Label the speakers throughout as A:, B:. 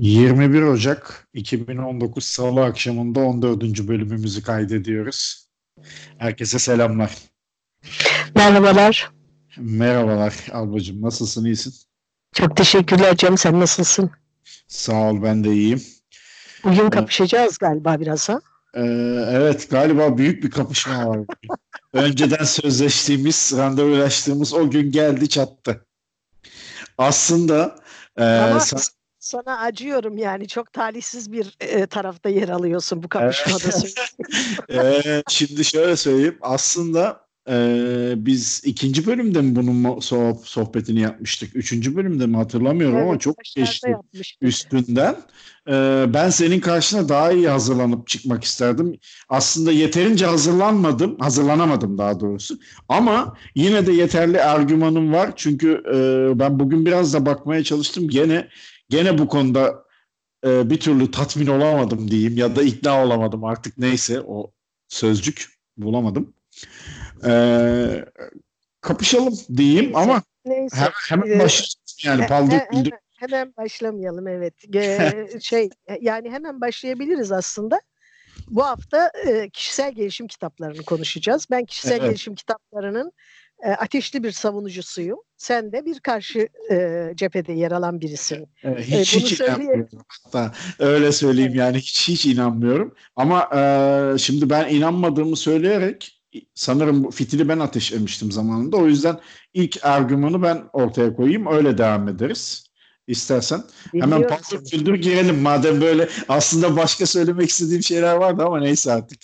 A: 21 Ocak 2019 Salı akşamında 14. bölümümüzü kaydediyoruz. Herkese selamlar.
B: Merhabalar.
A: Merhabalar Albacığım. Nasılsın? iyisin?
B: Çok teşekkürler canım. Sen nasılsın?
A: Sağ ol. Ben de iyiyim.
B: Bugün kapışacağız galiba biraz ha?
A: Ee, evet galiba büyük bir kapışma var. Önceden sözleştiğimiz, randevulaştığımız o gün geldi çattı. Aslında
B: e, Ama sen... sana acıyorum yani çok talihsiz bir e, tarafta yer alıyorsun bu kapışmada.
A: ee, şimdi şöyle söyleyeyim. Aslında ee, biz ikinci bölümde mi bunun sohbetini yapmıştık? Üçüncü bölümde mi hatırlamıyorum evet, ama çok geçti üstünden. Ee, ben senin karşına daha iyi hazırlanıp çıkmak isterdim. Aslında yeterince hazırlanmadım, hazırlanamadım daha doğrusu. Ama yine de yeterli argümanım var. Çünkü e, ben bugün biraz da bakmaya çalıştım. Gene gene bu konuda e, bir türlü tatmin olamadım diyeyim ya da ikna olamadım artık neyse o sözcük bulamadım. Ee, kapışalım diyeyim ama Neyse. Hemen, hemen başlayalım yani paldır
B: hemen, hemen başlamayalım evet. şey yani hemen başlayabiliriz aslında. Bu hafta e, kişisel gelişim kitaplarını konuşacağız. Ben kişisel evet. gelişim kitaplarının e, ateşli bir savunucusuyum. Sen de bir karşı e, cephede yer alan birisin.
A: Evet, hiç, e, hiç inanmıyorum. Hatta öyle söyleyeyim yani hiç hiç inanmıyorum. Ama e, şimdi ben inanmadığımı söyleyerek sanırım bu fitili ben ateşlemiştim zamanında. O yüzden ilk argümanı ben ortaya koyayım. Öyle devam ederiz. İstersen. Biliyorum. Hemen patır küldür girelim. Madem böyle aslında başka söylemek istediğim şeyler vardı ama neyse artık.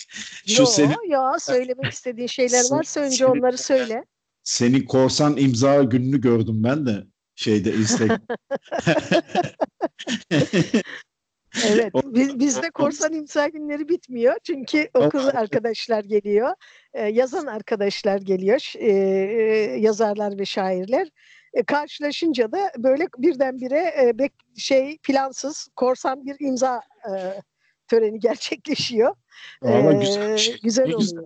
B: Şu yo, senin... yo söylemek istediğin şeyler varsa önce onları söyle.
A: Senin korsan imza gününü gördüm ben de şeyde Instagram.
B: Evet, biz, bizde korsan imza günleri bitmiyor. Çünkü okul arkadaşlar geliyor, e, yazan arkadaşlar geliyor, e, e, yazarlar ve şairler. Karşılaşınca da böyle birdenbire şey plansız korsan bir imza töreni gerçekleşiyor.
A: Valla e, güzel, şey.
B: güzel oluyor. Güzel.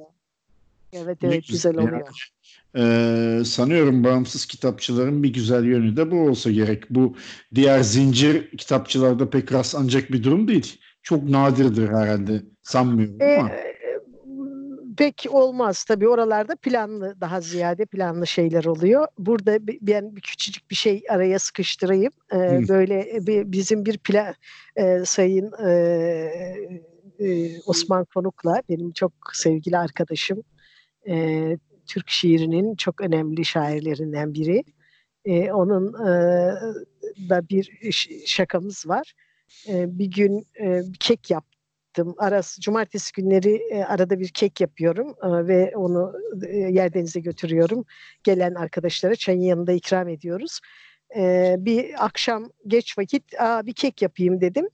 B: Evet evet güzel, güzel oluyor.
A: Ee, sanıyorum bağımsız kitapçıların bir güzel yönü de bu olsa gerek. Bu diğer zincir kitapçılarda pek rastlanacak bir durum değil. Çok nadirdir herhalde sanmıyorum ee, ama.
B: Pek olmaz tabii oralarda planlı daha ziyade planlı şeyler oluyor. Burada ben bir küçücük bir şey araya sıkıştırayım. Ee, böyle bir, bizim bir plan e, sayın e, e, Osman Konuk'la benim çok sevgili arkadaşım e, Türk şiirinin çok önemli şairlerinden biri. E, onun e, da bir şakamız var. E, bir gün e, kek yaptım. Arası cumartesi günleri e, arada bir kek yapıyorum e, ve onu e, Yerdenize götürüyorum. Gelen arkadaşlara çayın yanında ikram ediyoruz. E, bir akşam geç vakit Aa, bir kek yapayım dedim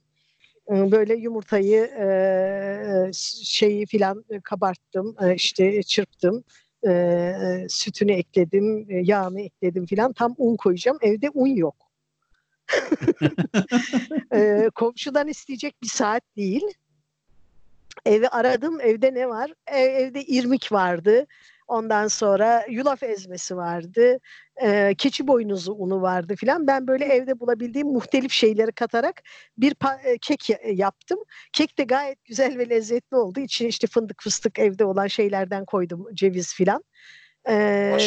B: böyle yumurtayı e, şeyi filan kabarttım e, işte çırptım e, sütünü ekledim, e, yağını ekledim filan. Tam un koyacağım. Evde un yok. e, komşudan isteyecek bir saat değil. Evi aradım. Evde ne var? Ev, evde irmik vardı. Ondan sonra yulaf ezmesi vardı. E, keçi boynuzu unu vardı filan. Ben böyle evde bulabildiğim muhtelif şeyleri katarak bir e, kek yaptım. Kek de gayet güzel ve lezzetli oldu. İçine işte fındık fıstık evde olan şeylerden koydum. Ceviz filan.
A: Ee,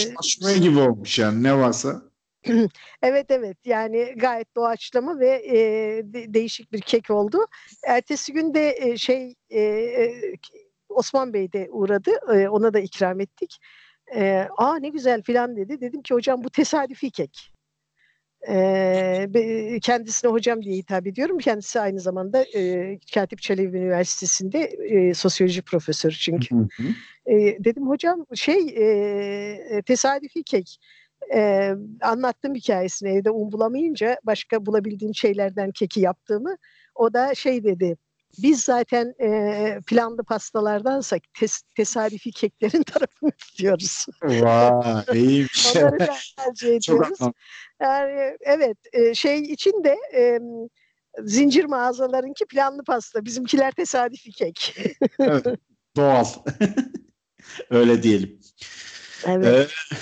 A: gibi olmuş yani ne varsa.
B: evet evet yani gayet doğaçlama ve e, de, değişik bir kek oldu. Ertesi gün de e, şey e Osman Bey de uğradı. E, ona da ikram ettik. E, Aa ne güzel filan dedi. Dedim ki hocam bu tesadüfi kek. E, kendisine hocam diye hitap ediyorum. Kendisi aynı zamanda e, Katip Çelebi Üniversitesi'nde e, sosyoloji profesörü çünkü. Hı hı. E, dedim hocam şey e, tesadüfi kek. E, anlattım hikayesini evde un bulamayınca başka bulabildiğim şeylerden keki yaptığımı. O da şey dedi biz zaten e, planlı pastalardansa tes, tesadüfi keklerin tarafını tutuyoruz.
A: Vay iyiymiş.
B: Onları tercih ediyoruz. Yani, evet e, şey için de e, zincir mağazalarınki planlı pasta. Bizimkiler tesadüfi kek.
A: evet, doğal. Öyle diyelim. Evet. Ee,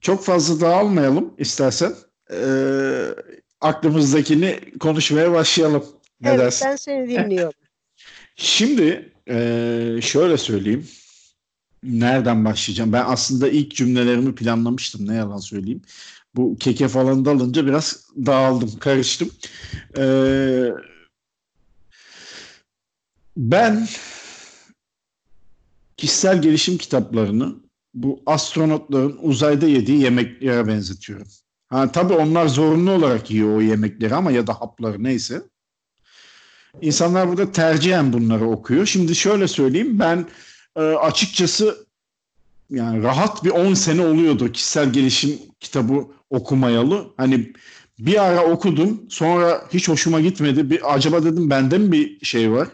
A: çok fazla dağılmayalım istersen. Ee, aklımızdakini konuşmaya başlayalım. Ne
B: evet
A: dersin?
B: ben seni dinliyorum.
A: Şimdi e, şöyle söyleyeyim. Nereden başlayacağım? Ben aslında ilk cümlelerimi planlamıştım. Ne yalan söyleyeyim. Bu keke falan dalınca biraz dağıldım, karıştım. Ee, ben kişisel gelişim kitaplarını bu astronotların uzayda yediği yemeklere benzetiyorum. Ha, tabii onlar zorunlu olarak yiyor o yemekleri ama ya da hapları neyse. İnsanlar burada tercihen bunları okuyor. Şimdi şöyle söyleyeyim ben e, açıkçası yani rahat bir 10 sene oluyordu kişisel gelişim kitabı okumayalı. Hani bir ara okudum sonra hiç hoşuma gitmedi. Bir, acaba dedim bende mi bir şey var?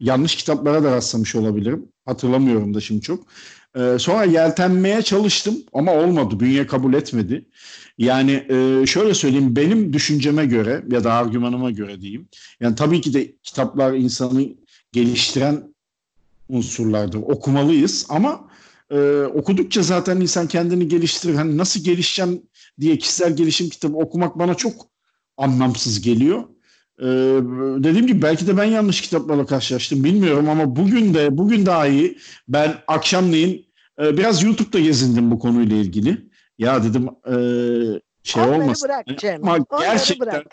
A: Yanlış kitaplara da rastlamış olabilirim. Hatırlamıyorum da şimdi çok. Ee, sonra yeltenmeye çalıştım ama olmadı. Bünye kabul etmedi. Yani e, şöyle söyleyeyim benim düşünceme göre ya da argümanıma göre diyeyim. Yani tabii ki de kitaplar insanı geliştiren unsurlardır. Okumalıyız ama e, okudukça zaten insan kendini geliştirir. Hani nasıl gelişeceğim diye kişisel gelişim kitabı okumak bana çok anlamsız geliyor. Ee, dediğim gibi belki de ben yanlış kitaplarla karşılaştım bilmiyorum ama bugün de bugün daha iyi ben akşamleyin e, biraz YouTube'da gezindim bu konuyla ilgili. Ya dedim e, şey
B: Onları
A: olmasın.
B: bırak Cem.
A: Ama
B: Onları
A: gerçekten
B: bırak.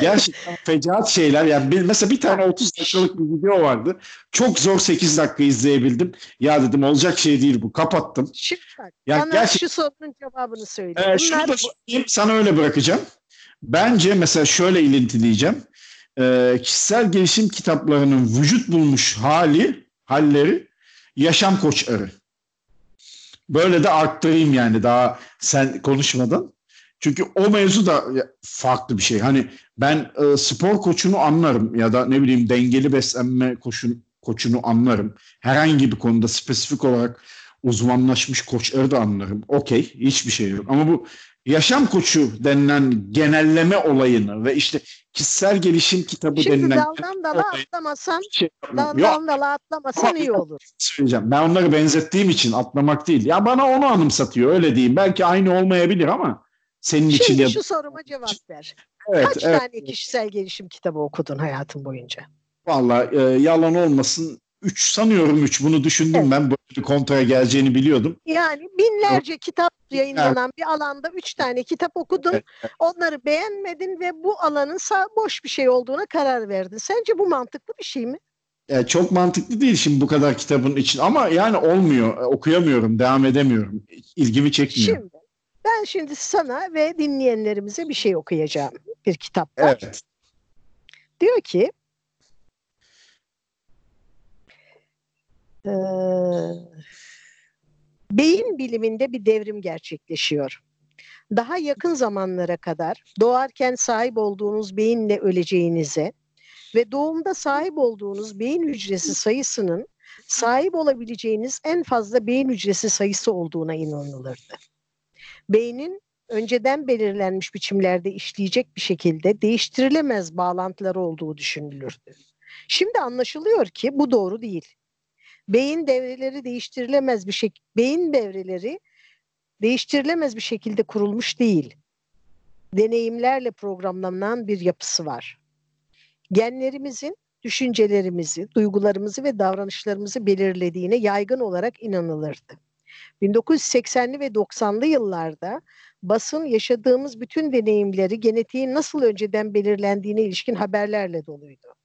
A: gerçekten fecaat şeyler. Yani bir, mesela bir tane 30 dakikalık bir video vardı. Çok zor 8 dakika izleyebildim. Ya dedim olacak şey değil bu. Kapattım.
B: Şimdi bak,
A: Ya
B: bana
A: gerçek-
B: şu sorunun cevabını söyle.
A: Ee, şunu
B: Bunlar
A: da söyleyeyim, sana öyle bırakacağım. Bence mesela şöyle ilintileyeceğim. Ee, kişisel gelişim kitaplarının vücut bulmuş hali, halleri yaşam koçları. Böyle de arttırayım yani daha sen konuşmadan. Çünkü o mevzu da farklı bir şey. Hani ben e, spor koçunu anlarım ya da ne bileyim dengeli beslenme koçun, koçunu anlarım. Herhangi bir konuda spesifik olarak uzmanlaşmış koçları da anlarım. Okey, hiçbir şey yok. Ama bu yaşam koçu denilen genelleme olayını ve işte kişisel gelişim kitabı
B: Şimdi
A: denilen
B: daldan dala atlamasan,
A: şey,
B: daldan
A: yok
B: dala atlamasan iyi olur.
A: söyleyeceğim. Ben onları benzettiğim için atlamak değil. Ya bana onu anımsatıyor öyle diyeyim. Belki aynı olmayabilir ama senin için
B: Şimdi
A: ya
B: şu soruma cevap ver.
A: evet,
B: Kaç
A: evet.
B: tane kişisel gelişim kitabı okudun hayatın boyunca?
A: Vallahi e, yalan olmasın 3 sanıyorum 3 bunu düşündüm
B: Evet.
A: ben böyle bir kontraya geleceğini biliyordum.
B: Yani binlerce kitap yayınlanan bir alanda üç tane kitap okudun.
A: Evet.
B: Onları beğenmedin ve bu alanın sağ boş bir şey olduğuna karar verdin. Sence bu mantıklı bir şey mi?
A: E, çok mantıklı değil şimdi bu kadar kitabın için ama yani olmuyor. E, okuyamıyorum, devam edemiyorum. İlgimi çekmiyor.
B: Şimdi ben şimdi sana ve dinleyenlerimize bir şey okuyacağım. Bir kitap var.
A: Evet.
B: Diyor ki eee, beyin biliminde bir devrim gerçekleşiyor. Daha yakın zamanlara kadar doğarken sahip olduğunuz beyinle öleceğinize ve doğumda sahip olduğunuz beyin hücresi sayısının sahip olabileceğiniz en fazla beyin hücresi sayısı olduğuna inanılırdı. Beynin önceden belirlenmiş biçimlerde işleyecek bir şekilde değiştirilemez bağlantıları olduğu düşünülürdü. Şimdi anlaşılıyor ki bu doğru değil. Beyin devreleri değiştirilemez bir şey beyin devreleri değiştirilemez bir şekilde kurulmuş değil. Deneyimlerle programlanan bir yapısı var. Genlerimizin düşüncelerimizi, duygularımızı ve davranışlarımızı belirlediğine yaygın olarak inanılırdı. 1980'li ve 90'lı yıllarda basın yaşadığımız bütün deneyimleri genetiğin nasıl önceden belirlendiğine ilişkin haberlerle doluydu.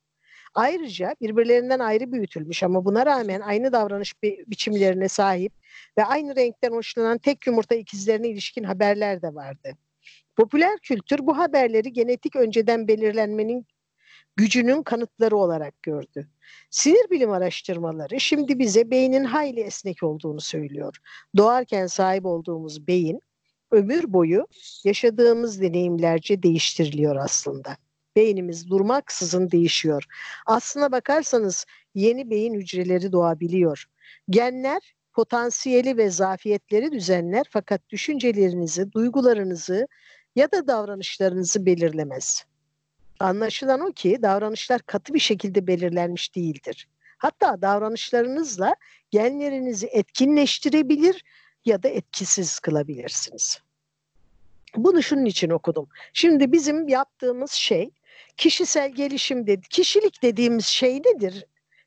B: Ayrıca birbirlerinden ayrı büyütülmüş ama buna rağmen aynı davranış bi- biçimlerine sahip ve aynı renkten hoşlanan tek yumurta ikizlerine ilişkin haberler de vardı. Popüler kültür bu haberleri genetik önceden belirlenmenin gücünün kanıtları olarak gördü. Sinir bilim araştırmaları şimdi bize beynin hayli esnek olduğunu söylüyor. Doğarken sahip olduğumuz beyin ömür boyu yaşadığımız deneyimlerce değiştiriliyor aslında. Beynimiz durmaksızın değişiyor. Aslına bakarsanız yeni beyin hücreleri doğabiliyor. Genler potansiyeli ve zafiyetleri düzenler fakat düşüncelerinizi, duygularınızı ya da davranışlarınızı belirlemez. Anlaşılan o ki davranışlar katı bir şekilde belirlenmiş değildir. Hatta davranışlarınızla genlerinizi etkinleştirebilir ya da etkisiz kılabilirsiniz. Bunu şunun için okudum. Şimdi bizim yaptığımız şey kişisel gelişim dedi. Kişilik dediğimiz şey nedir?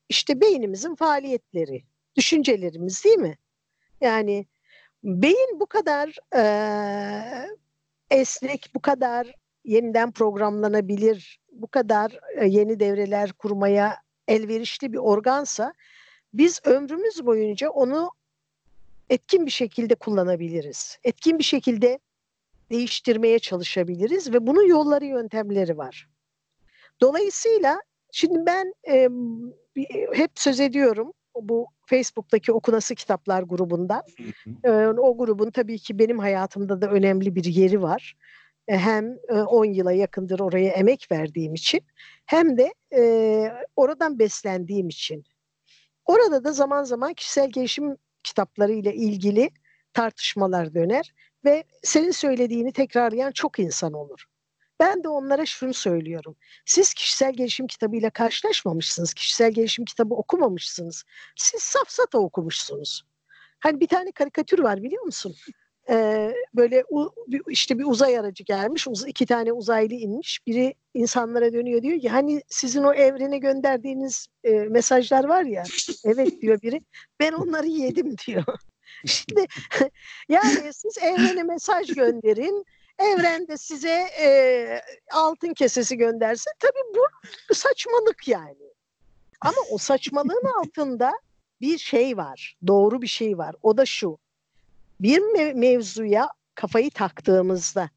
B: İşte beynimizin faaliyetleri, düşüncelerimiz değil mi? Yani beyin bu kadar e, esnek, bu kadar yeniden programlanabilir, bu kadar e, yeni devreler kurmaya elverişli bir organsa biz ömrümüz boyunca onu etkin bir şekilde kullanabiliriz. Etkin bir şekilde değiştirmeye çalışabiliriz ve bunun yolları yöntemleri var. Dolayısıyla şimdi ben e, hep söz ediyorum bu Facebook'taki Okunası Kitaplar grubundan. E, o grubun tabii ki benim hayatımda da önemli bir yeri var. E, hem 10 e, yıla yakındır oraya emek verdiğim için hem de e, oradan beslendiğim için. Orada da zaman zaman kişisel gelişim kitapları ile ilgili tartışmalar döner ve senin söylediğini tekrarlayan çok insan olur. Ben de onlara şunu söylüyorum. Siz kişisel gelişim kitabıyla karşılaşmamışsınız. Kişisel gelişim kitabı okumamışsınız. Siz safsata okumuşsunuz. Hani bir tane karikatür var biliyor musun? Ee, böyle u, işte bir uzay aracı gelmiş. Uz, iki tane uzaylı inmiş. Biri insanlara dönüyor diyor ki hani sizin o evrene gönderdiğiniz e, mesajlar var ya. Evet diyor biri. Ben onları yedim diyor. Şimdi yani siz evrene mesaj gönderin. Evrende size e, altın kesesi gönderse tabii bu saçmalık yani. Ama o saçmalığın altında bir şey var. Doğru bir şey var. O da şu. Bir mev- mevzuya kafayı taktığımızda,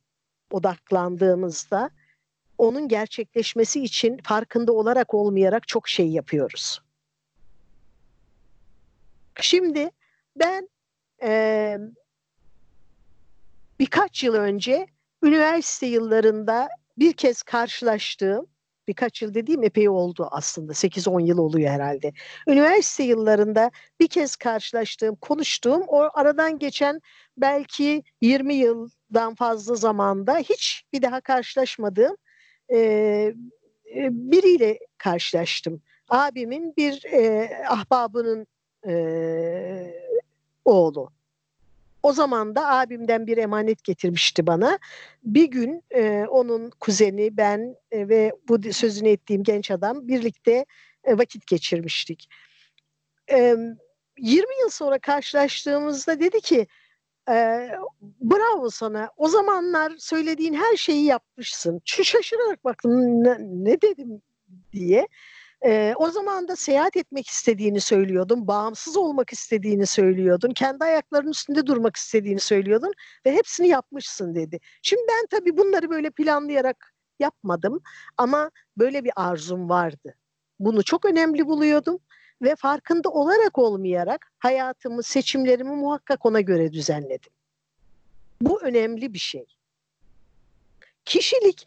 B: odaklandığımızda onun gerçekleşmesi için farkında olarak olmayarak çok şey yapıyoruz. Şimdi ben e, birkaç yıl önce üniversite yıllarında bir kez karşılaştığım birkaç yıl dediğim epey oldu aslında 8-10 yıl oluyor herhalde. Üniversite yıllarında bir kez karşılaştığım, konuştuğum o aradan geçen belki 20 yıldan fazla zamanda hiç bir daha karşılaşmadığım e, biriyle karşılaştım. Abimin bir e, ahbabının e, oğlu. O zaman da abimden bir emanet getirmişti bana. Bir gün e, onun kuzeni, ben e, ve bu sözünü ettiğim genç adam birlikte e, vakit geçirmiştik. E, 20 yıl sonra karşılaştığımızda dedi ki e, bravo sana o zamanlar söylediğin her şeyi yapmışsın. Şu şaşırarak baktım ne, ne dedim diye. E, o zaman da seyahat etmek istediğini söylüyordun, bağımsız olmak istediğini söylüyordun, kendi ayaklarının üstünde durmak istediğini söylüyordun ve hepsini yapmışsın dedi. Şimdi ben tabii bunları böyle planlayarak yapmadım ama böyle bir arzum vardı. Bunu çok önemli buluyordum ve farkında olarak olmayarak hayatımı, seçimlerimi muhakkak ona göre düzenledim. Bu önemli bir şey. Kişilik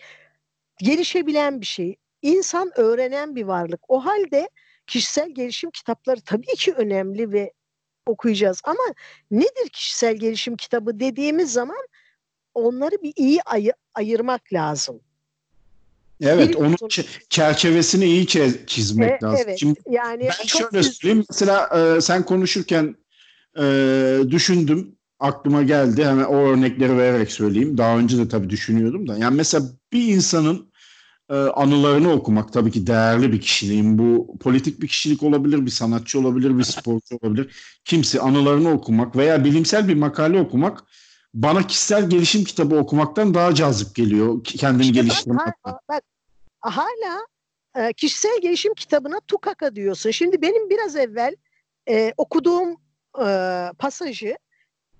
B: gelişebilen bir şey insan öğrenen bir varlık. O halde kişisel gelişim kitapları tabii ki önemli ve okuyacağız. Ama nedir kişisel gelişim kitabı dediğimiz zaman onları bir iyi ayı, ayırmak lazım.
A: Evet, onun çerçevesini iyi çizmek e, lazım.
B: Evet, Şimdi yani
A: ben şöyle söyleyeyim. Mesela e, sen konuşurken e, düşündüm, aklıma geldi. Hemen o örnekleri vererek söyleyeyim. Daha önce de tabii düşünüyordum da. Yani mesela bir insanın e, anılarını okumak tabii ki değerli bir kişiliğin. Bu politik bir kişilik olabilir, bir sanatçı olabilir, bir sporcu olabilir. Kimse anılarını okumak veya bilimsel bir makale okumak bana kişisel gelişim kitabı okumaktan daha cazip geliyor. Kendini işte geliştirmek.
B: Bak, bak, hala e, kişisel gelişim kitabına tukaka diyorsun. Şimdi benim biraz evvel e, okuduğum e, pasajı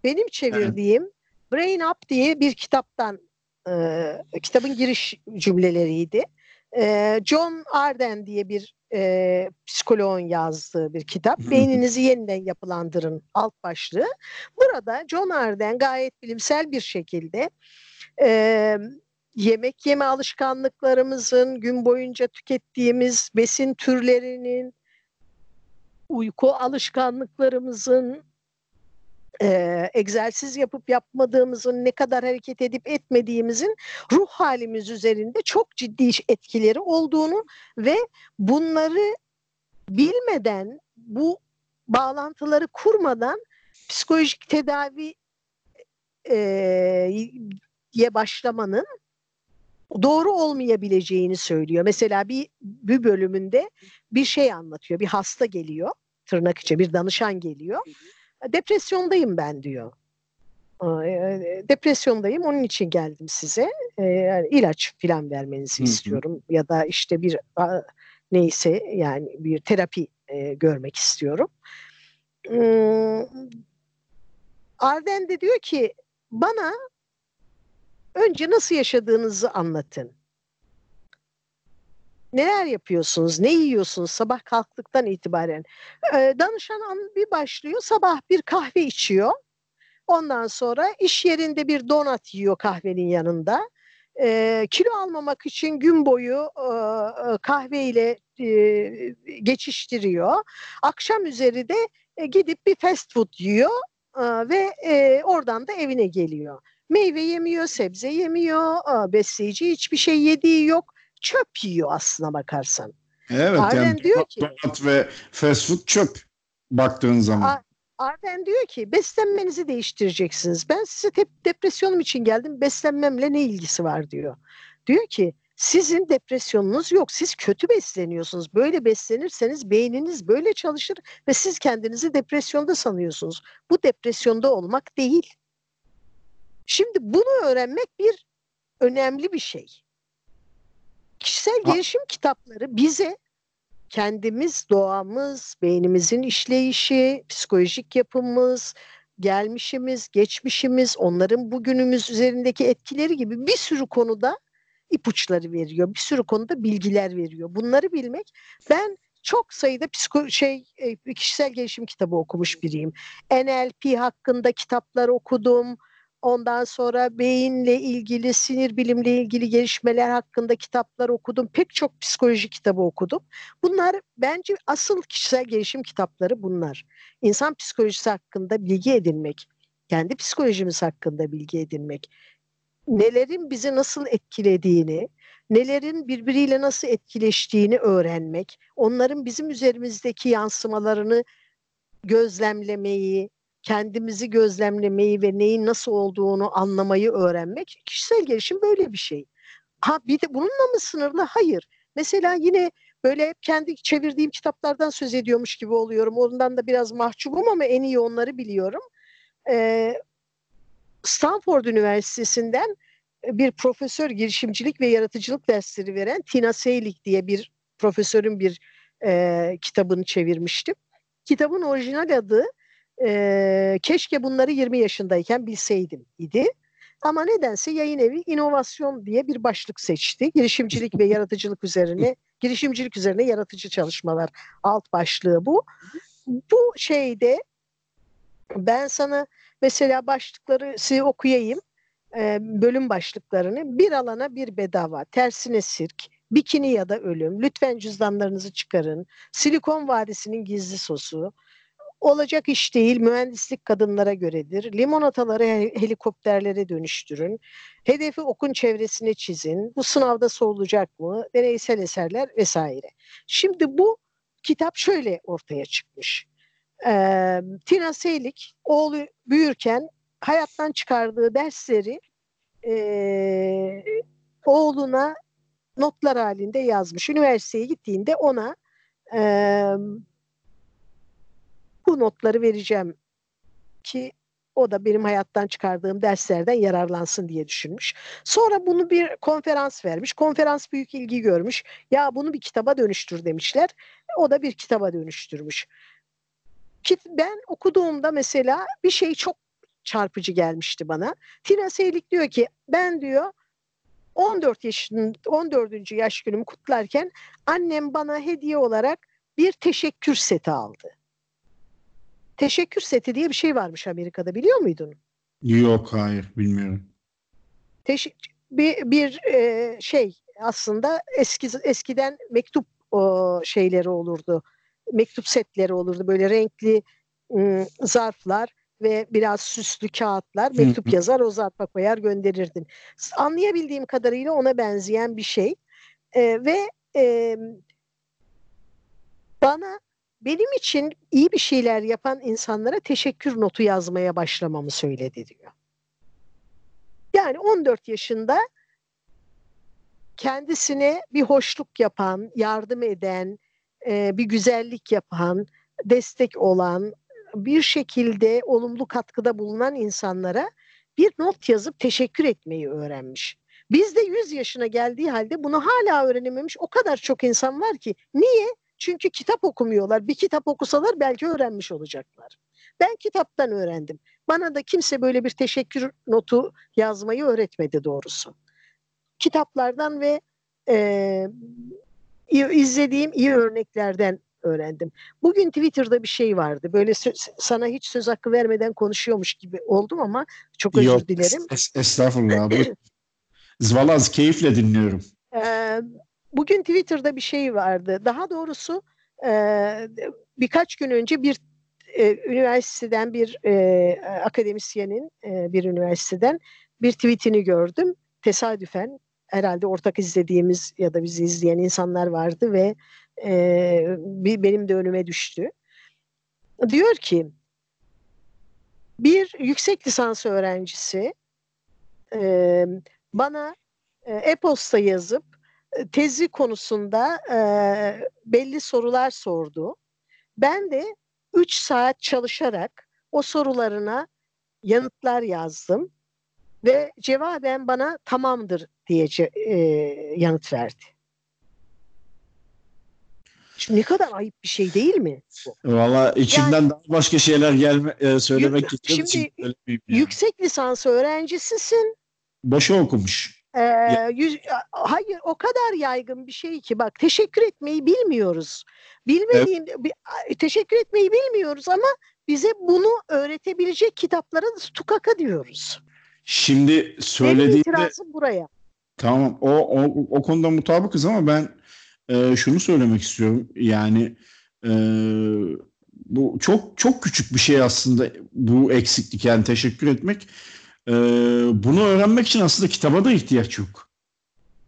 B: benim çevirdiğim evet. Brain Up diye bir kitaptan e, kitabın giriş cümleleriydi. E, John Arden diye bir e, psikoloğun yazdığı bir kitap. Beyninizi yeniden yapılandırın alt başlığı. Burada John Arden gayet bilimsel bir şekilde e, yemek yeme alışkanlıklarımızın, gün boyunca tükettiğimiz besin türlerinin, uyku alışkanlıklarımızın, e, egzersiz yapıp yapmadığımızın, ne kadar hareket edip etmediğimizin ruh halimiz üzerinde çok ciddi etkileri olduğunu ve bunları bilmeden, bu bağlantıları kurmadan psikolojik tedavi e, diye başlamanın doğru olmayabileceğini söylüyor. Mesela bir, bir bölümünde bir şey anlatıyor. Bir hasta geliyor tırnak içi bir danışan geliyor. Depresyondayım ben diyor. E, depresyondayım onun için geldim size. Yani ilaç filan vermenizi Hı-hı. istiyorum ya da işte bir neyse yani bir terapi e, görmek istiyorum. Arden de diyor ki bana önce nasıl yaşadığınızı anlatın. Neler yapıyorsunuz? Ne yiyorsunuz sabah kalktıktan itibaren? Ee, danışan bir başlıyor. Sabah bir kahve içiyor. Ondan sonra iş yerinde bir donat yiyor kahvenin yanında. E, kilo almamak için gün boyu e, kahveyle e, geçiştiriyor. Akşam üzeri de e, gidip bir fast food yiyor e, ve e, oradan da evine geliyor. Meyve yemiyor, sebze yemiyor, e, besleyici hiçbir şey yediği yok. Çöp yiyor aslına bakarsan.
A: Evet Arden yani diyor ki ve fast food çöp baktığın zaman.
B: Arden diyor ki beslenmenizi değiştireceksiniz. Ben size tep- depresyonum için geldim. Beslenmemle ne ilgisi var diyor. Diyor ki sizin depresyonunuz yok. Siz kötü besleniyorsunuz. Böyle beslenirseniz beyniniz böyle çalışır ve siz kendinizi depresyonda sanıyorsunuz. Bu depresyonda olmak değil. Şimdi bunu öğrenmek bir önemli bir şey. Kişisel gelişim kitapları bize kendimiz, doğamız, beynimizin işleyişi, psikolojik yapımız, gelmişimiz, geçmişimiz, onların bugünümüz üzerindeki etkileri gibi bir sürü konuda ipuçları veriyor. Bir sürü konuda bilgiler veriyor. Bunları bilmek ben çok sayıda psiko şey e, kişisel gelişim kitabı okumuş biriyim. NLP hakkında kitaplar okudum. Ondan sonra beyinle ilgili, sinir bilimle ilgili gelişmeler hakkında kitaplar okudum. Pek çok psikoloji kitabı okudum. Bunlar bence asıl kişisel gelişim kitapları bunlar. İnsan psikolojisi hakkında bilgi edinmek, kendi psikolojimiz hakkında bilgi edinmek, nelerin bizi nasıl etkilediğini, nelerin birbiriyle nasıl etkileştiğini öğrenmek, onların bizim üzerimizdeki yansımalarını gözlemlemeyi, kendimizi gözlemlemeyi ve neyin nasıl olduğunu anlamayı öğrenmek kişisel gelişim böyle bir şey. Ha bir de bununla mı sınırlı? Hayır. Mesela yine böyle kendi çevirdiğim kitaplardan söz ediyormuş gibi oluyorum. Ondan da biraz mahcubum ama en iyi onları biliyorum. Ee, Stanford Üniversitesi'nden bir profesör girişimcilik ve yaratıcılık dersleri veren Tina Seylik diye bir profesörün bir e, kitabını çevirmiştim. Kitabın orijinal adı e, keşke bunları 20 yaşındayken bilseydim idi. Ama nedense yayın evi inovasyon diye bir başlık seçti. Girişimcilik ve yaratıcılık üzerine, girişimcilik üzerine yaratıcı çalışmalar alt başlığı bu. Bu şeyde ben sana mesela başlıkları size okuyayım. E, bölüm başlıklarını bir alana bir bedava, tersine sirk, bikini ya da ölüm, lütfen cüzdanlarınızı çıkarın, Silikon Vadisi'nin gizli sosu, olacak iş değil, mühendislik kadınlara göredir. Limonataları helikopterlere dönüştürün. Hedefi okun çevresine çizin. Bu sınavda sorulacak mı? Deneysel eserler vesaire. Şimdi bu kitap şöyle ortaya çıkmış. Ee, Tina Seylik oğlu büyürken hayattan çıkardığı dersleri e, oğluna notlar halinde yazmış. Üniversiteye gittiğinde ona e, bu notları vereceğim ki o da benim hayattan çıkardığım derslerden yararlansın diye düşünmüş. Sonra bunu bir konferans vermiş. Konferans büyük ilgi görmüş. Ya bunu bir kitaba dönüştür demişler. O da bir kitaba dönüştürmüş. Ben okuduğumda mesela bir şey çok çarpıcı gelmişti bana. Tina Seylik diyor ki ben diyor 14 yaşın 14. yaş günümü kutlarken annem bana hediye olarak bir teşekkür seti aldı. Teşekkür seti diye bir şey varmış Amerika'da biliyor muydun?
A: Yok hayır bilmiyorum.
B: Teş bir bir e, şey aslında eski eskiden mektup o, şeyleri olurdu. Mektup setleri olurdu böyle renkli ıı, zarflar ve biraz süslü kağıtlar mektup yazar o zarfa koyar gönderirdin. Anlayabildiğim kadarıyla ona benzeyen bir şey e, ve e, bana benim için iyi bir şeyler yapan insanlara teşekkür notu yazmaya başlamamı söyledi diyor. Yani 14 yaşında kendisine bir hoşluk yapan, yardım eden, e, bir güzellik yapan, destek olan, bir şekilde olumlu katkıda bulunan insanlara bir not yazıp teşekkür etmeyi öğrenmiş. Biz de 100 yaşına geldiği halde bunu hala öğrenememiş o kadar çok insan var ki. Niye? Çünkü kitap okumuyorlar. Bir kitap okusalar belki öğrenmiş olacaklar. Ben kitaptan öğrendim. Bana da kimse böyle bir teşekkür notu yazmayı öğretmedi doğrusu. Kitaplardan ve e, izlediğim iyi örneklerden öğrendim. Bugün Twitter'da bir şey vardı. Böyle sana hiç söz hakkı vermeden konuşuyormuş gibi oldum ama çok özür
A: Yok,
B: dilerim.
A: Es- estağfurullah. Zvalaz keyifle dinliyorum.
B: Ee, bugün Twitter'da bir şey vardı. Daha doğrusu e, birkaç gün önce bir e, üniversiteden bir e, akademisyenin e, bir üniversiteden bir tweetini gördüm. Tesadüfen herhalde ortak izlediğimiz ya da bizi izleyen insanlar vardı ve e, bir, benim de önüme düştü. Diyor ki bir yüksek lisans öğrencisi e, bana e-posta yazıp tezi konusunda e, belli sorular sordu. Ben de 3 saat çalışarak o sorularına yanıtlar yazdım ve cevaben bana tamamdır diye e, yanıt verdi. Şimdi ne kadar ayıp bir şey değil mi?
A: Valla içimden yani, daha başka şeyler gelme, e, söylemek istiyorum.
B: Şimdi yani. yüksek lisans öğrencisisin.
A: Boşa okumuş.
B: Ee, yüz, hayır o kadar yaygın bir şey ki bak teşekkür etmeyi bilmiyoruz. Bilmediğim evet. teşekkür etmeyi bilmiyoruz ama bize bunu öğretebilecek kitaplara tukaka diyoruz.
A: Şimdi söylediğinde
B: itirazım buraya.
A: Tamam o, o, o konuda mutabıkız ama ben e, şunu söylemek istiyorum. Yani e, bu çok çok küçük bir şey aslında bu eksiklik yani teşekkür etmek. E, bunu öğrenmek için aslında kitaba da ihtiyaç yok.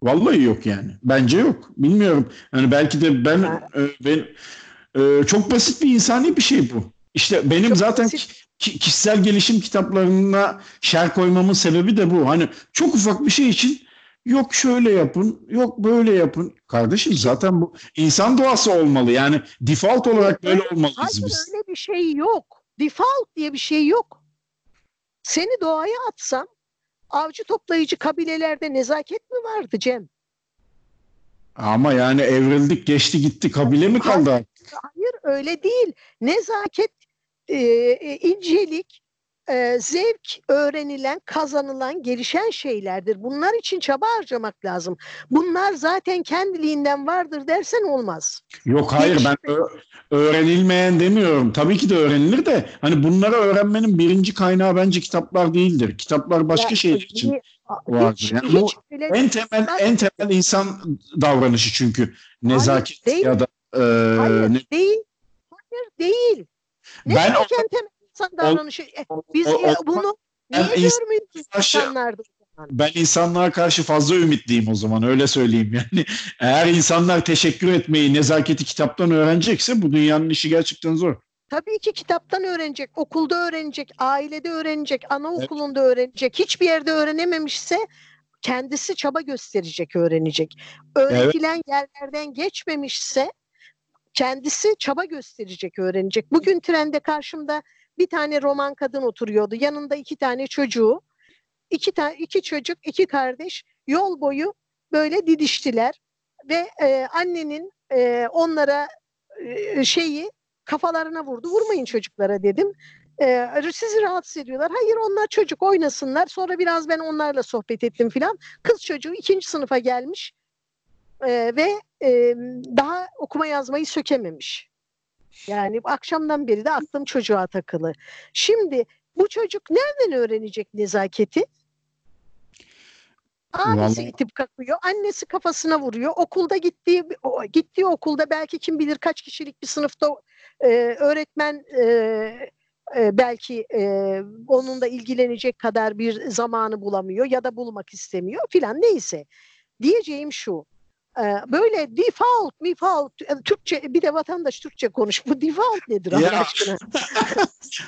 A: Vallahi yok yani. Bence yok. Bilmiyorum. Yani belki de ben e, ben e, çok basit bir insani bir şey bu. İşte benim çok zaten basit. kişisel gelişim kitaplarına şer koymamın sebebi de bu. Hani çok ufak bir şey için Yok şöyle yapın, yok böyle yapın. Kardeşim zaten bu insan doğası olmalı. Yani default olarak böyle olmalıyız
B: Hayır,
A: biz.
B: öyle bir şey yok. Default diye bir şey yok. Seni doğaya atsam avcı toplayıcı kabilelerde nezaket mi vardı Cem?
A: Ama yani evrildik, geçti gitti. Kabile mi kaldı?
B: Hayır, hayır öyle değil. Nezaket, e, incelik, e, zevk öğrenilen, kazanılan, gelişen şeylerdir. Bunlar için çaba harcamak lazım. Bunlar zaten kendiliğinden vardır dersen olmaz.
A: Yok hayır ben öğrenilmeyen demiyorum. Tabii ki de öğrenilir de hani bunları öğrenmenin birinci kaynağı bence kitaplar değildir. Kitaplar başka ya, şeyler için vardır. Yani hiç bu en temel en temel insan davranışı çünkü nezaket hayır, değil. ya da
B: e, hayır, ne, değil. Hayır değil. Ne ben o, temel insan davranışı. O, Biz o, o, bunu niye görmüyoruz insanlarda?
A: Ben insanlara karşı fazla ümitliyim o zaman öyle söyleyeyim yani. Eğer insanlar teşekkür etmeyi, nezaketi kitaptan öğrenecekse bu dünyanın işi gerçekten zor.
B: Tabii ki kitaptan öğrenecek, okulda öğrenecek, ailede öğrenecek, anaokulunda evet. öğrenecek. Hiçbir yerde öğrenememişse kendisi çaba gösterecek, öğrenecek. Öğretilen evet. yerlerden geçmemişse kendisi çaba gösterecek, öğrenecek. Bugün trende karşımda bir tane roman kadın oturuyordu. Yanında iki tane çocuğu. İki, tane, iki çocuk, iki kardeş yol boyu böyle didiştiler. Ve e, annenin e, onlara e, şeyi kafalarına vurdu. Vurmayın çocuklara dedim. E, sizi rahatsız ediyorlar. Hayır onlar çocuk oynasınlar. Sonra biraz ben onlarla sohbet ettim filan. Kız çocuğu ikinci sınıfa gelmiş. E, ve e, daha okuma yazmayı sökememiş. Yani akşamdan beri de aklım çocuğa takılı. Şimdi bu çocuk nereden öğrenecek nezaketi? Abisi Vallahi... itip kakıyor. Annesi kafasına vuruyor. Okulda gittiği gittiği okulda belki kim bilir kaç kişilik bir sınıfta e, öğretmen e, e, belki e, onunla ilgilenecek kadar bir zamanı bulamıyor ya da bulmak istemiyor filan neyse. Diyeceğim şu. E, böyle default, default, Türkçe bir de vatandaş Türkçe konuş. Bu default nedir Allah
A: Ya.
B: aşkına?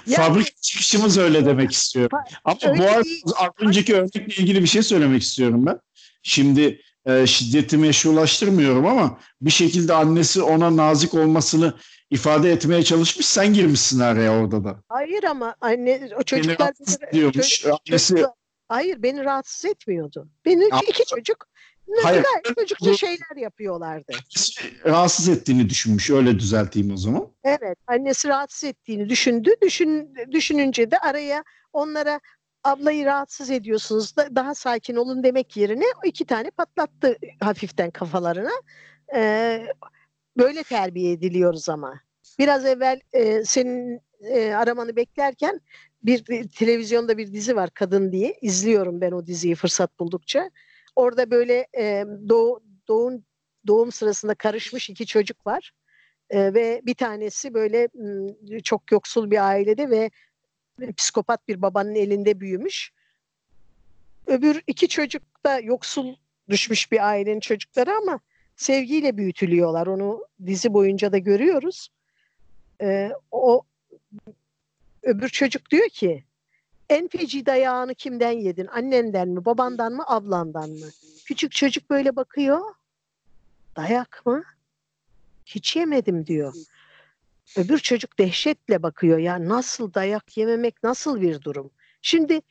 A: Fabrika çıkışımız öyle demek istiyorum. Ama
B: Öyle
A: bu arada önceki örnekle ilgili bir şey söylemek istiyorum ben. Şimdi e, şiddeti meşrulaştırmıyorum ama bir şekilde annesi ona nazik olmasını ifade etmeye çalışmış. Sen girmişsin araya orada da.
B: Hayır ama anne o çocuklar beni-
A: ediyormuş.
B: çocuk-
A: Annesi-
B: hayır beni rahatsız etmiyordu. Beni iki çocuk
A: Hayır.
B: çocukça şeyler yapıyorlardı.
A: rahatsız ettiğini düşünmüş. Öyle düzelteyim o zaman.
B: Evet, annesi rahatsız ettiğini düşündü. Düşün, düşününce de araya onlara ablayı rahatsız ediyorsunuz da daha sakin olun demek yerine o iki tane patlattı hafiften kafalarına. Ee, böyle terbiye ediliyoruz ama. Biraz evvel e, senin e, aramanı beklerken bir, bir televizyonda bir dizi var Kadın diye. izliyorum ben o diziyi fırsat buldukça. Orada böyle e, doğu, doğum, doğum sırasında karışmış iki çocuk var. Ee, ve bir tanesi böyle çok yoksul bir ailede ve psikopat bir babanın elinde büyümüş. Öbür iki çocuk da yoksul düşmüş bir ailenin çocukları ama sevgiyle büyütülüyorlar. Onu dizi boyunca da görüyoruz. Ee, o öbür çocuk diyor ki en feci dayağını kimden yedin? Annenden mi, babandan mı, ablandan mı? Küçük çocuk böyle bakıyor. Dayak mı? Hiç yemedim diyor. Öbür çocuk dehşetle bakıyor. Ya nasıl dayak yememek nasıl bir durum? Şimdi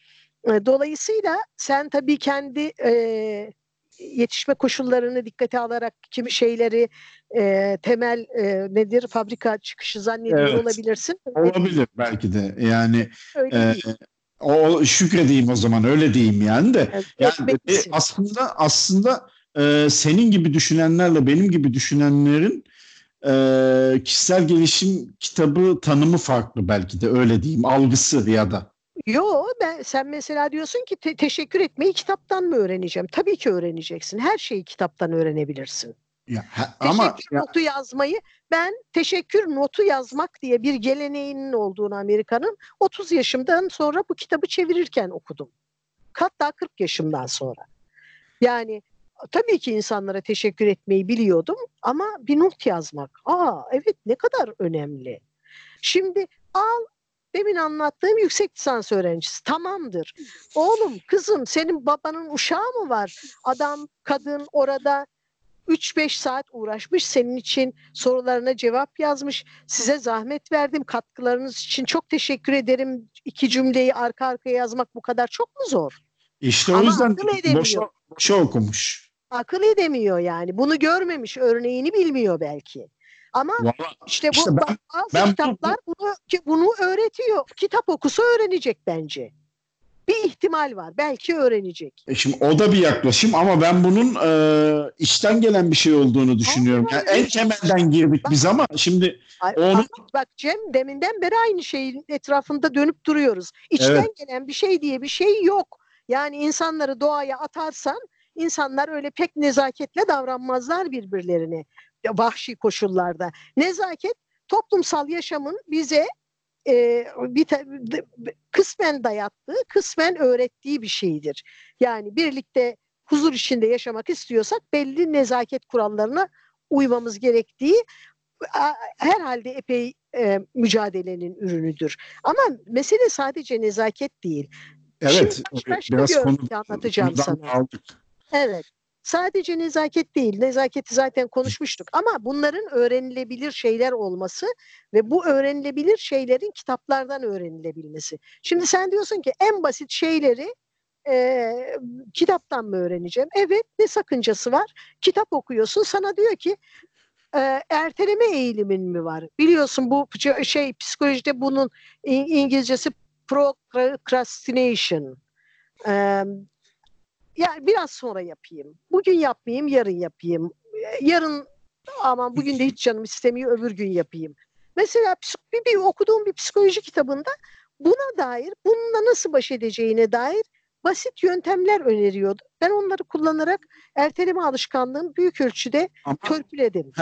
B: e, dolayısıyla sen tabii kendi e, yetişme koşullarını dikkate alarak kimi şeyleri e, temel e, nedir fabrika çıkışı zannediyor
A: Evet.
B: olabilirsin.
A: Olabilir belki de. Yani
B: öyle
A: e,
B: değil.
A: O şükredeyim o zaman öyle diyeyim yani de.
B: Yani
A: e, aslında aslında e, senin gibi düşünenlerle benim gibi düşünenlerin e, kişisel gelişim kitabı tanımı farklı belki de öyle diyeyim algısı ya da.
B: Yo ben sen mesela diyorsun ki te- teşekkür etmeyi kitaptan mı öğreneceğim? Tabii ki öğreneceksin. Her şeyi kitaptan öğrenebilirsin.
A: Ya, ha- ama
B: Teşekkür
A: ya,
B: notu yazmayı ben teşekkür notu yazmak diye bir geleneğinin olduğunu Amerika'nın 30 yaşımdan sonra bu kitabı çevirirken okudum. Hatta 40 yaşımdan sonra. Yani tabii ki insanlara teşekkür etmeyi biliyordum ama bir not yazmak. Aa evet ne kadar önemli. Şimdi al demin anlattığım yüksek lisans öğrencisi tamamdır. Oğlum kızım senin babanın uşağı mı var? Adam kadın orada 3-5 saat uğraşmış senin için sorularına cevap yazmış. Size zahmet verdim katkılarınız için çok teşekkür ederim. İki cümleyi arka arkaya yazmak bu kadar çok mu zor?
A: işte o
B: Ama
A: yüzden
B: akıl edemiyor.
A: boşa, boşa okumuş.
B: Akıl edemiyor yani. Bunu görmemiş, örneğini bilmiyor belki. Ama
A: Vallahi
B: işte bu
A: İşte ben-
B: bazı
A: ben bu-
B: kitaplar bunu ki bunu öğretiyor. Kitap okusa öğrenecek bence. Bir ihtimal var. Belki öğrenecek.
A: E Şimdi o da bir yaklaşım ama ben bunun e, içten gelen bir şey olduğunu düşünüyorum. Yani en temelden girdik biz ama şimdi
B: Ay-
A: Onu-
B: bak, bak Cem deminden beri aynı şeyin etrafında dönüp duruyoruz. İçten
A: Evet.
B: gelen bir şey diye bir şey yok. Yani insanları doğaya atarsan insanlar öyle pek nezaketle davranmazlar birbirlerine vahşi koşullarda. Nezaket toplumsal yaşamın bize e, bir kısmen dayattığı, kısmen öğrettiği bir şeydir. Yani birlikte huzur içinde yaşamak istiyorsak belli nezaket kurallarına uymamız gerektiği herhalde epey e, mücadelenin ürünüdür. Ama mesele sadece nezaket değil.
A: evet
B: Şimdi başka
A: biraz
B: bir
A: konu
B: anlatacağım sana.
A: aldık.
B: Evet. Sadece nezaket değil. Nezaketi zaten konuşmuştuk. Ama bunların öğrenilebilir şeyler olması ve bu öğrenilebilir şeylerin kitaplardan öğrenilebilmesi. Şimdi sen diyorsun ki en basit şeyleri e, kitaptan mı öğreneceğim? Evet. Ne sakıncası var? Kitap okuyorsun. Sana diyor ki e, erteleme eğilimin mi var? Biliyorsun bu şey psikolojide bunun İngilizcesi procrastination. E, yani biraz sonra yapayım. Bugün yapmayayım, yarın yapayım. E, Yarın aman bugün de hiç canım istemiyor, öbür gün yapayım. Mesela bir, bir okuduğum bir psikoloji kitabında buna dair, bununla nasıl baş edeceğine dair basit yöntemler öneriyordu. Ben onları kullanarak erteleme alışkanlığını büyük ölçüde
A: Ama
B: törpüledim.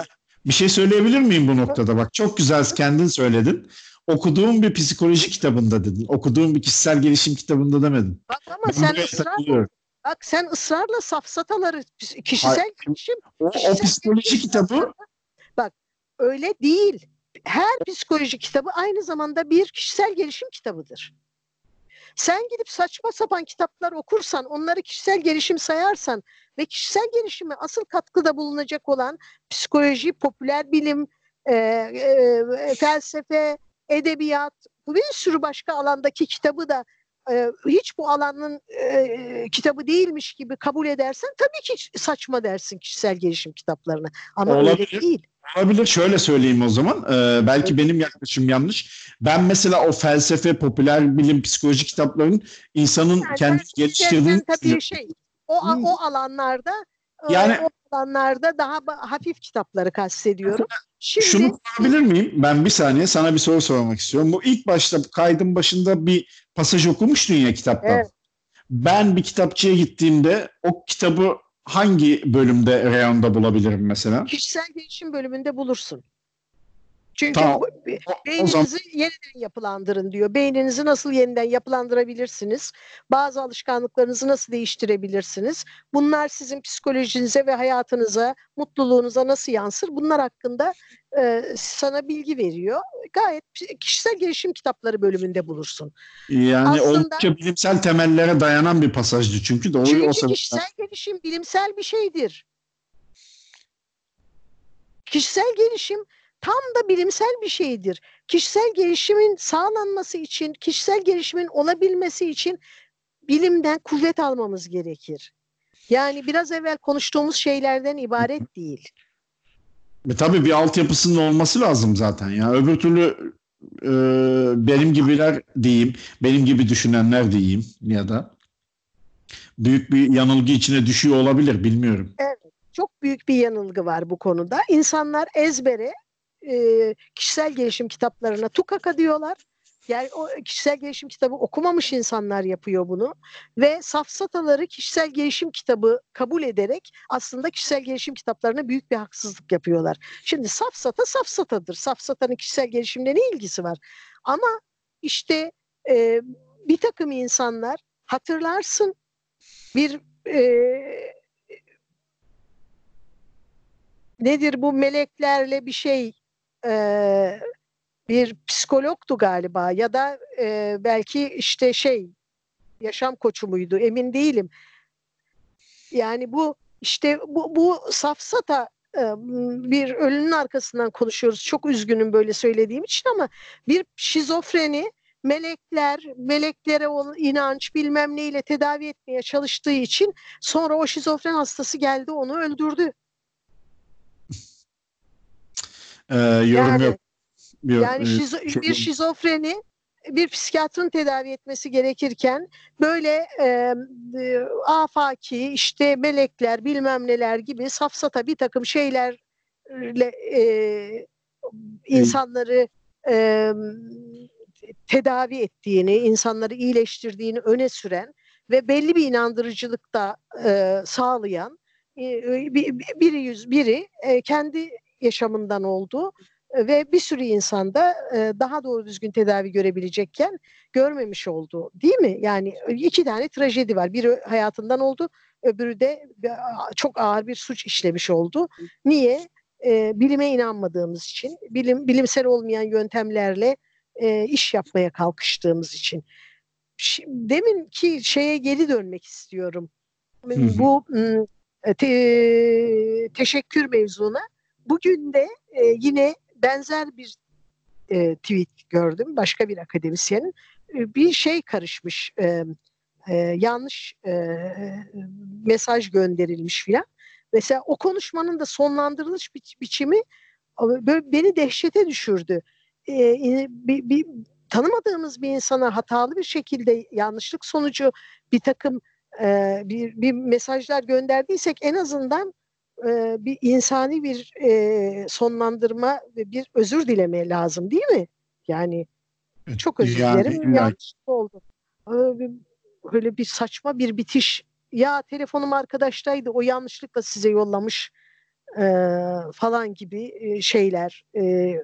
A: bir şey söyleyebilir miyim bu noktada? Bak çok güzel kendin söyledin. Okuduğum bir psikoloji kitabında dedin. Okuduğum bir kişisel gelişim kitabında demedin.
B: Bak ama
A: Ben
B: sen ısrar. Bak sen ısrarla safsataları kişisel Hayır, gelişim.
A: O, kişisel o psikoloji kitabı.
B: Bak öyle değil. Her psikoloji kitabı aynı zamanda bir kişisel gelişim kitabıdır. Sen gidip saçma sapan kitaplar okursan, onları kişisel gelişim sayarsan ve kişisel gelişime asıl katkıda bulunacak olan psikoloji, popüler bilim, e, e, felsefe, edebiyat, bir sürü başka alandaki kitabı da e, hiç bu alanın e, kitabı değilmiş gibi kabul edersen tabii ki saçma dersin kişisel gelişim kitaplarına. Ama Olabilir. öyle değil.
A: Olabilir. Şöyle söyleyeyim o zaman. Ee, belki evet. benim yaklaşım yanlış. Ben mesela o felsefe, popüler bilim, psikoloji kitaplarının insanın yani kendini geliştirdiğini...
B: Tabii şey, o, hmm. o alanlarda yani, o alanlarda daha hafif kitapları kastediyorum.
A: Şimdi, Şunu sorabilir miyim? Ben bir saniye sana bir soru sormak istiyorum. Bu ilk başta kaydın başında bir pasaj okumuştun ya kitaptan. Evet. Ben bir kitapçıya gittiğimde o kitabı hangi bölümde reyonda bulabilirim mesela?
B: Kişisel gelişim bölümünde bulursun. Çünkü tamam. beyninizi zaman... yeniden yapılandırın diyor. Beyninizi nasıl yeniden yapılandırabilirsiniz? Bazı alışkanlıklarınızı nasıl değiştirebilirsiniz? Bunlar sizin psikolojinize ve hayatınıza, mutluluğunuza nasıl yansır? Bunlar hakkında e, sana bilgi veriyor. Gayet kişisel gelişim kitapları bölümünde bulursun.
A: Yani Aslında, oldukça bilimsel temellere dayanan bir pasajdı çünkü doğru
B: çünkü o sebepten. kişisel gelişim bilimsel bir şeydir. Kişisel gelişim tam da bilimsel bir şeydir. Kişisel gelişimin sağlanması için, kişisel gelişimin olabilmesi için bilimden kuvvet almamız gerekir. Yani biraz evvel konuştuğumuz şeylerden ibaret değil.
A: E, tabii bir altyapısının olması lazım zaten ya. Öbür türlü e, benim gibiler diyeyim, benim gibi düşünenler diyeyim ya da büyük bir yanılgı içine düşüyor olabilir bilmiyorum.
B: Evet, çok büyük bir yanılgı var bu konuda. İnsanlar ezbere e, kişisel gelişim kitaplarına tukaka diyorlar. Yani o kişisel gelişim kitabı okumamış insanlar yapıyor bunu ve safsataları kişisel gelişim kitabı kabul ederek aslında kişisel gelişim kitaplarına büyük bir haksızlık yapıyorlar. Şimdi safsata safsatadır. Safsatanın kişisel gelişimle ne ilgisi var? Ama işte e, bir takım insanlar hatırlarsın bir e, nedir bu meleklerle bir şey e, bir psikologtu galiba ya da e, belki işte şey yaşam koçu muydu emin değilim. Yani bu işte bu, bu safsata e, bir ölünün arkasından konuşuyoruz. Çok üzgünüm böyle söylediğim için ama bir şizofreni melekler, meleklere olan inanç bilmem neyle tedavi etmeye çalıştığı için sonra o şizofren hastası geldi onu öldürdü.
A: Ee, yorum yani, yok.
B: yok. Yani e, şizo, çok... bir şizofreni bir psikiyatrın tedavi etmesi gerekirken böyle e, e, afaki işte melekler bilmem neler gibi safsata bir takım şeylerle e, insanları e, tedavi ettiğini, insanları iyileştirdiğini öne süren ve belli bir inandırıcılıkta e, sağlayan e, biri yüz biri e, kendi yaşamından oldu ve bir sürü insanda daha doğru düzgün tedavi görebilecekken görmemiş oldu. Değil mi? Yani iki tane trajedi var. Biri hayatından oldu, öbürü de çok ağır bir suç işlemiş oldu. Niye? bilime inanmadığımız için, bilim bilimsel olmayan yöntemlerle iş yapmaya kalkıştığımız için. Demin ki şeye geri dönmek istiyorum. Bu te, teşekkür mevzuna. Bugün de e, yine benzer bir e, tweet gördüm başka bir akademisyenin. E, bir şey karışmış, e, e, yanlış e, mesaj gönderilmiş filan. Mesela o konuşmanın da sonlandırılış bi biçimi böyle beni dehşete düşürdü. E, bir, bir, tanımadığımız bir insana hatalı bir şekilde yanlışlık sonucu bir takım e, bir, bir mesajlar gönderdiysek en azından e, bir insani bir e, sonlandırma ve bir özür dileme lazım değil mi? Yani çok özür yani, dilerim. Yanlış oldu. Öyle bir saçma bir bitiş. Ya telefonum arkadaştaydı o yanlışlıkla size yollamış e, falan gibi e, şeyler. E,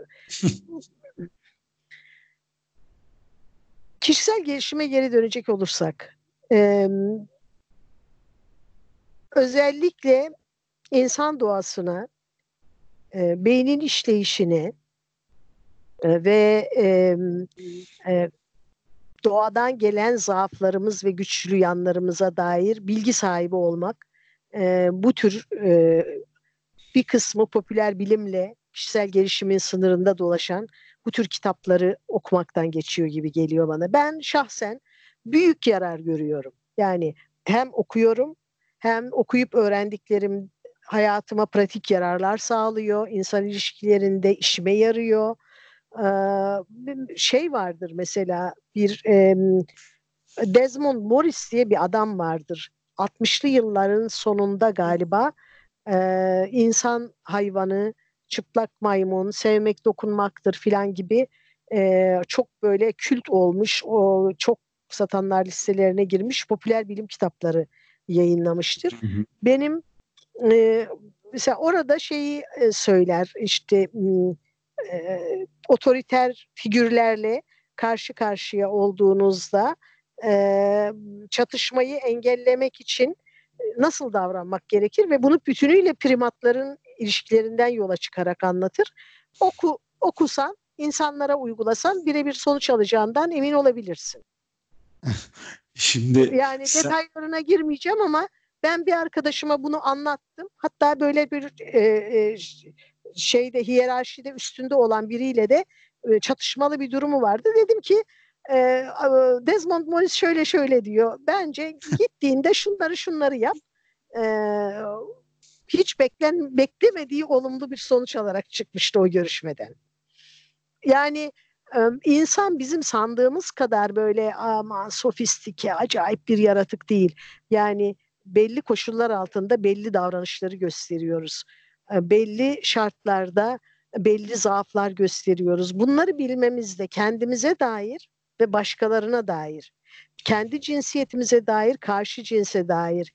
B: kişisel gelişime geri dönecek olursak e, özellikle insan doğasına, e, beynin işleyişine e, ve e, e, doğadan gelen zaaflarımız ve güçlü yanlarımıza dair bilgi sahibi olmak e, bu tür e, bir kısmı popüler bilimle kişisel gelişimin sınırında dolaşan bu tür kitapları okumaktan geçiyor gibi geliyor bana. Ben şahsen büyük yarar görüyorum. Yani hem okuyorum hem okuyup öğrendiklerim hayatıma pratik yararlar sağlıyor. İnsan ilişkilerinde işime yarıyor. Ee, şey vardır mesela bir e, Desmond Morris diye bir adam vardır. 60'lı yılların sonunda galiba e, insan hayvanı, çıplak maymun, sevmek dokunmaktır filan gibi e, çok böyle kült olmuş, o çok satanlar listelerine girmiş popüler bilim kitapları yayınlamıştır. Hı hı. Benim e, mesela orada şeyi e, söyler işte e, otoriter figürlerle karşı karşıya olduğunuzda e, çatışmayı engellemek için nasıl davranmak gerekir ve bunu bütünüyle primatların ilişkilerinden yola çıkarak anlatır. Oku, okusan, insanlara uygulasan birebir sonuç alacağından emin olabilirsin.
A: Şimdi
B: yani sen... detaylarına girmeyeceğim ama ben bir arkadaşıma bunu anlattım. Hatta böyle bir e, e, şeyde hiyerarşide üstünde olan biriyle de e, çatışmalı bir durumu vardı. Dedim ki e, Desmond Morris şöyle şöyle diyor. Bence gittiğinde şunları şunları yap. E, hiç beklen beklemediği olumlu bir sonuç alarak çıkmıştı o görüşmeden. Yani insan bizim sandığımız kadar böyle aman sofistike, acayip bir yaratık değil. Yani belli koşullar altında belli davranışları gösteriyoruz. Belli şartlarda belli zaaflar gösteriyoruz. Bunları bilmemizde kendimize dair ve başkalarına dair, kendi cinsiyetimize dair, karşı cinse dair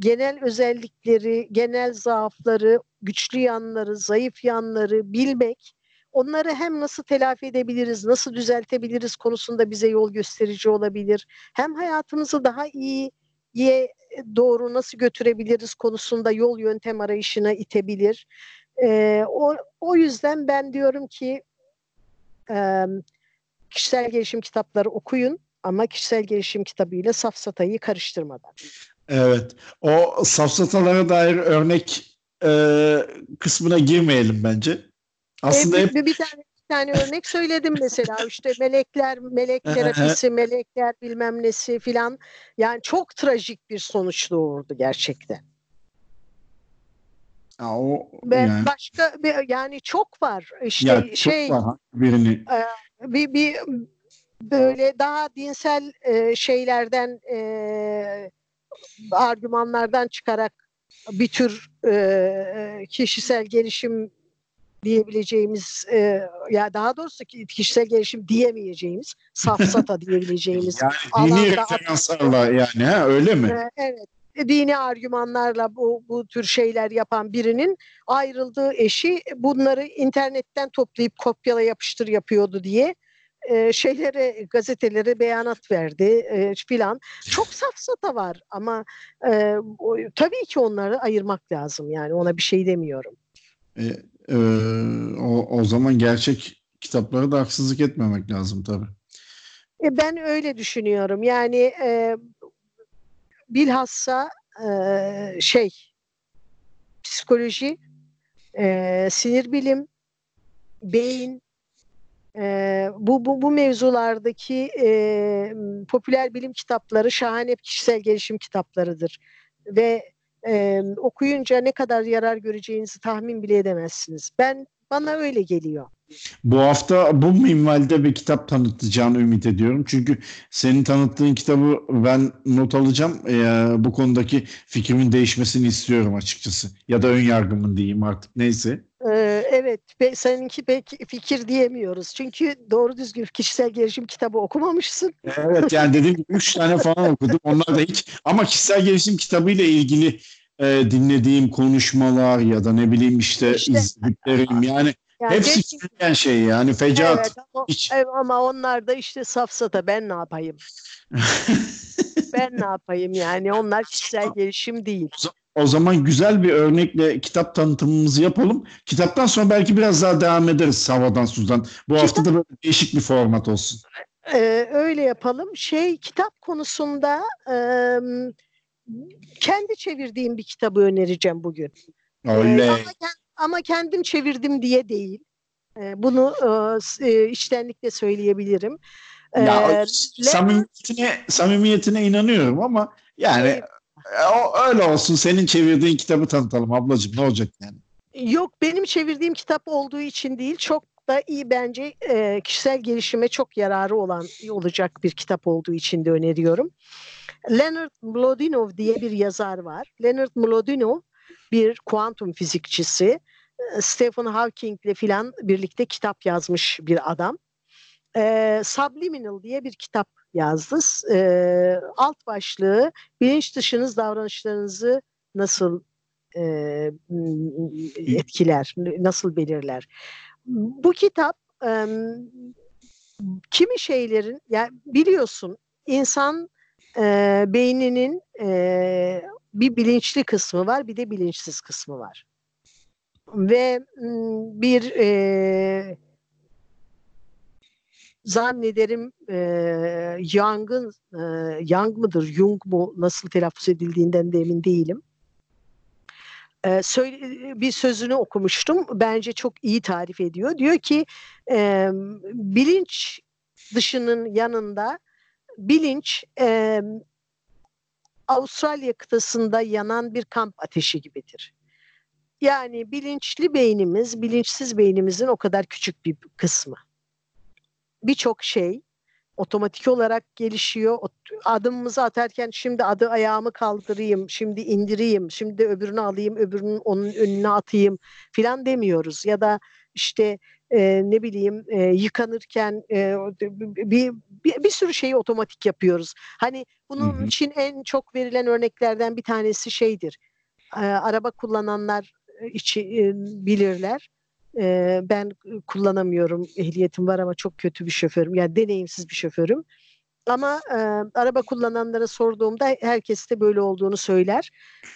B: genel özellikleri, genel zaafları, güçlü yanları, zayıf yanları bilmek onları hem nasıl telafi edebiliriz, nasıl düzeltebiliriz konusunda bize yol gösterici olabilir. Hem hayatımızı daha iyi ye doğru nasıl götürebiliriz konusunda yol yöntem arayışına itebilir. Ee, o, o yüzden ben diyorum ki e, kişisel gelişim kitapları okuyun ama kişisel gelişim kitabıyla safsatayı karıştırmadan.
A: Evet. O safsatalara dair örnek e, kısmına girmeyelim bence.
B: Aslında e, bir, hep... bir bir tane örnek söyledim mesela işte melekler, melek terapisi, melekler bilmem nesi filan. Yani çok trajik bir sonuç doğurdu gerçekten.
A: Ya o
B: ben yani. başka bir, yani çok var işte ya, çok şey var,
A: birini
B: e, bir bir böyle daha dinsel e, şeylerden e, argümanlardan çıkarak bir tür e, kişisel gelişim diyebileceğimiz e, ya daha doğrusu kişisel gelişim diyemeyeceğimiz safsata diyebileceğimiz
A: yani dini referanslarla yani ha, öyle mi?
B: E, evet dini argümanlarla bu, bu tür şeyler yapan birinin ayrıldığı eşi bunları internetten toplayıp kopyala yapıştır yapıyordu diye e, şeylere gazetelere beyanat verdi e, filan. Çok safsata var ama e, o, tabii ki onları ayırmak lazım yani ona bir şey demiyorum.
A: E, e, o, o zaman gerçek kitaplara da haksızlık etmemek lazım tabii.
B: E, ben öyle düşünüyorum yani e, bilhassa e, şey psikoloji, e, sinir bilim, beyin e, bu, bu, bu mevzulardaki e, popüler bilim kitapları şahane kişisel gelişim kitaplarıdır. Ve e, okuyunca ne kadar yarar göreceğinizi tahmin bile edemezsiniz. Ben bana öyle geliyor.
A: Bu hafta bu minvalde bir kitap tanıtacağını ümit ediyorum. Çünkü senin tanıttığın kitabı ben not alacağım. Ee, bu konudaki fikrimin değişmesini istiyorum açıkçası. Ya da ön yargımın diyeyim artık neyse.
B: Ee, evet, be, seninki pek fikir diyemiyoruz. Çünkü doğru düzgün kişisel gelişim kitabı okumamışsın.
A: Evet, yani dediğim gibi üç tane falan okudum. Onlar da hiç ama kişisel gelişim kitabıyla ilgili e, dinlediğim konuşmalar ya da ne bileyim işte, işte izlediklerim yani yani Hepsi gerçekten şey yani fecaat. Evet,
B: ama, Hiç... ama onlar da işte safsata ben ne yapayım? ben ne yapayım yani onlar kişisel gelişim değil.
A: O zaman güzel bir örnekle kitap tanıtımımızı yapalım. Kitaptan sonra belki biraz daha devam ederiz havadan sudan. Bu kitap, hafta da böyle değişik bir format olsun.
B: E, öyle yapalım. Şey kitap konusunda e, kendi çevirdiğim bir kitabı önereceğim bugün.
A: Öyle. E,
B: ama, ama kendim çevirdim diye değil. E, bunu e, içtenlikle söyleyebilirim.
A: Ya, ee, samimiyetine, samimiyetine inanıyorum ama yani e, o, öyle olsun. Senin çevirdiğin kitabı tanıtalım ablacığım. Ne olacak yani?
B: Yok benim çevirdiğim kitap olduğu için değil. Çok da iyi bence e, kişisel gelişime çok yararı olan olacak bir kitap olduğu için de öneriyorum. Leonard Mlodinov diye bir yazar var. Leonard Mlodinov bir kuantum fizikçisi. Stephen Hawking ile filan birlikte kitap yazmış bir adam e, Subliminal diye bir kitap yazdı. E, alt başlığı bilinç dışınız davranışlarınızı nasıl e, etkiler, nasıl belirler. Bu kitap e, kimi şeylerin, yani biliyorsun insan e, beyninin e, bir bilinçli kısmı var, bir de bilinçsiz kısmı var. Ve bir e, zannederim e, Young'ın e, Young mıdır, Jung mu nasıl telaffuz edildiğinden de emin değilim. E, söyle, bir sözünü okumuştum. Bence çok iyi tarif ediyor. Diyor ki e, bilinç dışının yanında bilinç e, Avustralya kıtasında yanan bir kamp ateşi gibidir. Yani bilinçli beynimiz, bilinçsiz beynimizin o kadar küçük bir kısmı birçok şey otomatik olarak gelişiyor. Adımımızı atarken şimdi adı ayağımı kaldırayım, şimdi indireyim, şimdi öbürünü alayım, öbürünün onun önüne atayım filan demiyoruz. Ya da işte e, ne bileyim e, yıkanırken e, bir, bir bir sürü şeyi otomatik yapıyoruz. Hani bunun hı hı. için en çok verilen örneklerden bir tanesi şeydir. E, araba kullananlar içi e, bilirler e, ben kullanamıyorum. Ehliyetim var ama çok kötü bir şoförüm. Yani deneyimsiz bir şoförüm. Ama e, araba kullananlara sorduğumda herkes de böyle olduğunu söyler.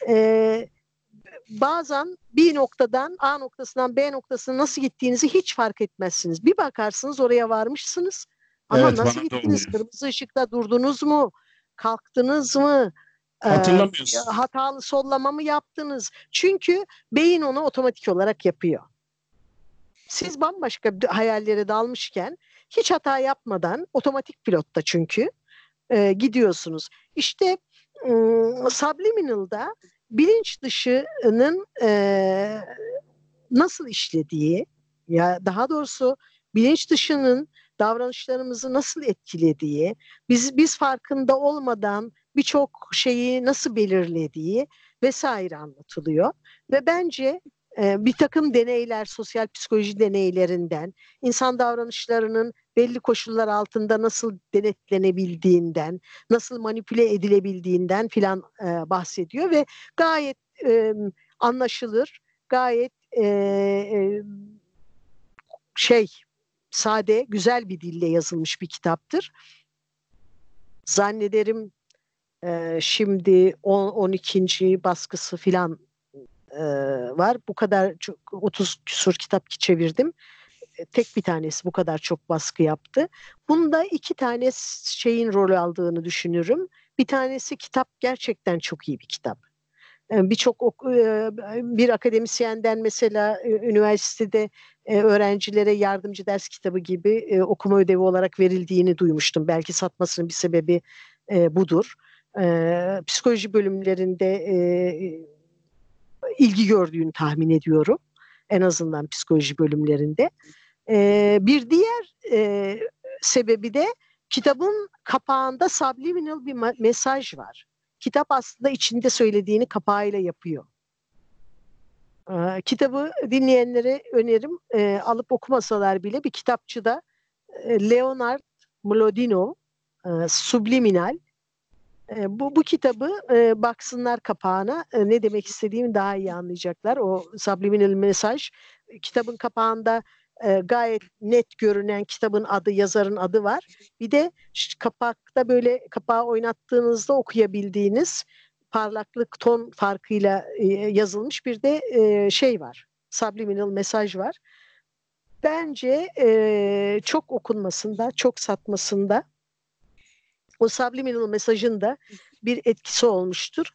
B: E, bazen bir noktadan A noktasından B noktasına nasıl gittiğinizi hiç fark etmezsiniz. Bir bakarsınız oraya varmışsınız. Ama evet, nasıl gittiniz? Kırmızı ışıkta durdunuz mu? Kalktınız mı?
A: Hatırlamıyorsun.
B: E, hatalı sollama mı yaptınız? Çünkü beyin onu otomatik olarak yapıyor siz bambaşka hayallere dalmışken hiç hata yapmadan otomatik pilotta çünkü e, gidiyorsunuz. İşte e, subliminal'da bilinç dışının e, nasıl işlediği ya daha doğrusu bilinç dışının davranışlarımızı nasıl etkilediği, biz biz farkında olmadan birçok şeyi nasıl belirlediği vesaire anlatılıyor ve bence bir takım deneyler, sosyal psikoloji deneylerinden, insan davranışlarının belli koşullar altında nasıl denetlenebildiğinden, nasıl manipüle edilebildiğinden filan e, bahsediyor ve gayet e, anlaşılır, gayet e, şey sade, güzel bir dille yazılmış bir kitaptır. Zannederim şimdi 10 12. baskısı filan e, var. Bu kadar çok 30 küsur kitap çevirdim. E, tek bir tanesi bu kadar çok baskı yaptı. Bunda iki tane şeyin rol aldığını düşünürüm. Bir tanesi kitap gerçekten çok iyi bir kitap. Birçok bir akademisyenden mesela üniversitede öğrencilere yardımcı ders kitabı gibi okuma ödevi olarak verildiğini duymuştum. Belki satmasının bir sebebi budur. Psikoloji bölümlerinde ilgi gördüğünü tahmin ediyorum. En azından psikoloji bölümlerinde. E, bir diğer e, sebebi de kitabın kapağında subliminal bir mesaj var. Kitap aslında içinde söylediğini kapağıyla yapıyor. E, kitabı dinleyenlere önerim e, alıp okumasalar bile bir kitapçıda e, Leonard Mlodinov e, Subliminal bu, bu kitabı e, baksınlar kapağına e, ne demek istediğimi daha iyi anlayacaklar. O subliminal mesaj kitabın kapağında e, gayet net görünen kitabın adı, yazarın adı var. Bir de kapakta böyle kapağı oynattığınızda okuyabildiğiniz parlaklık ton farkıyla e, yazılmış bir de e, şey var. Subliminal mesaj var. Bence e, çok okunmasında, çok satmasında o subliminal mesajın da bir etkisi olmuştur.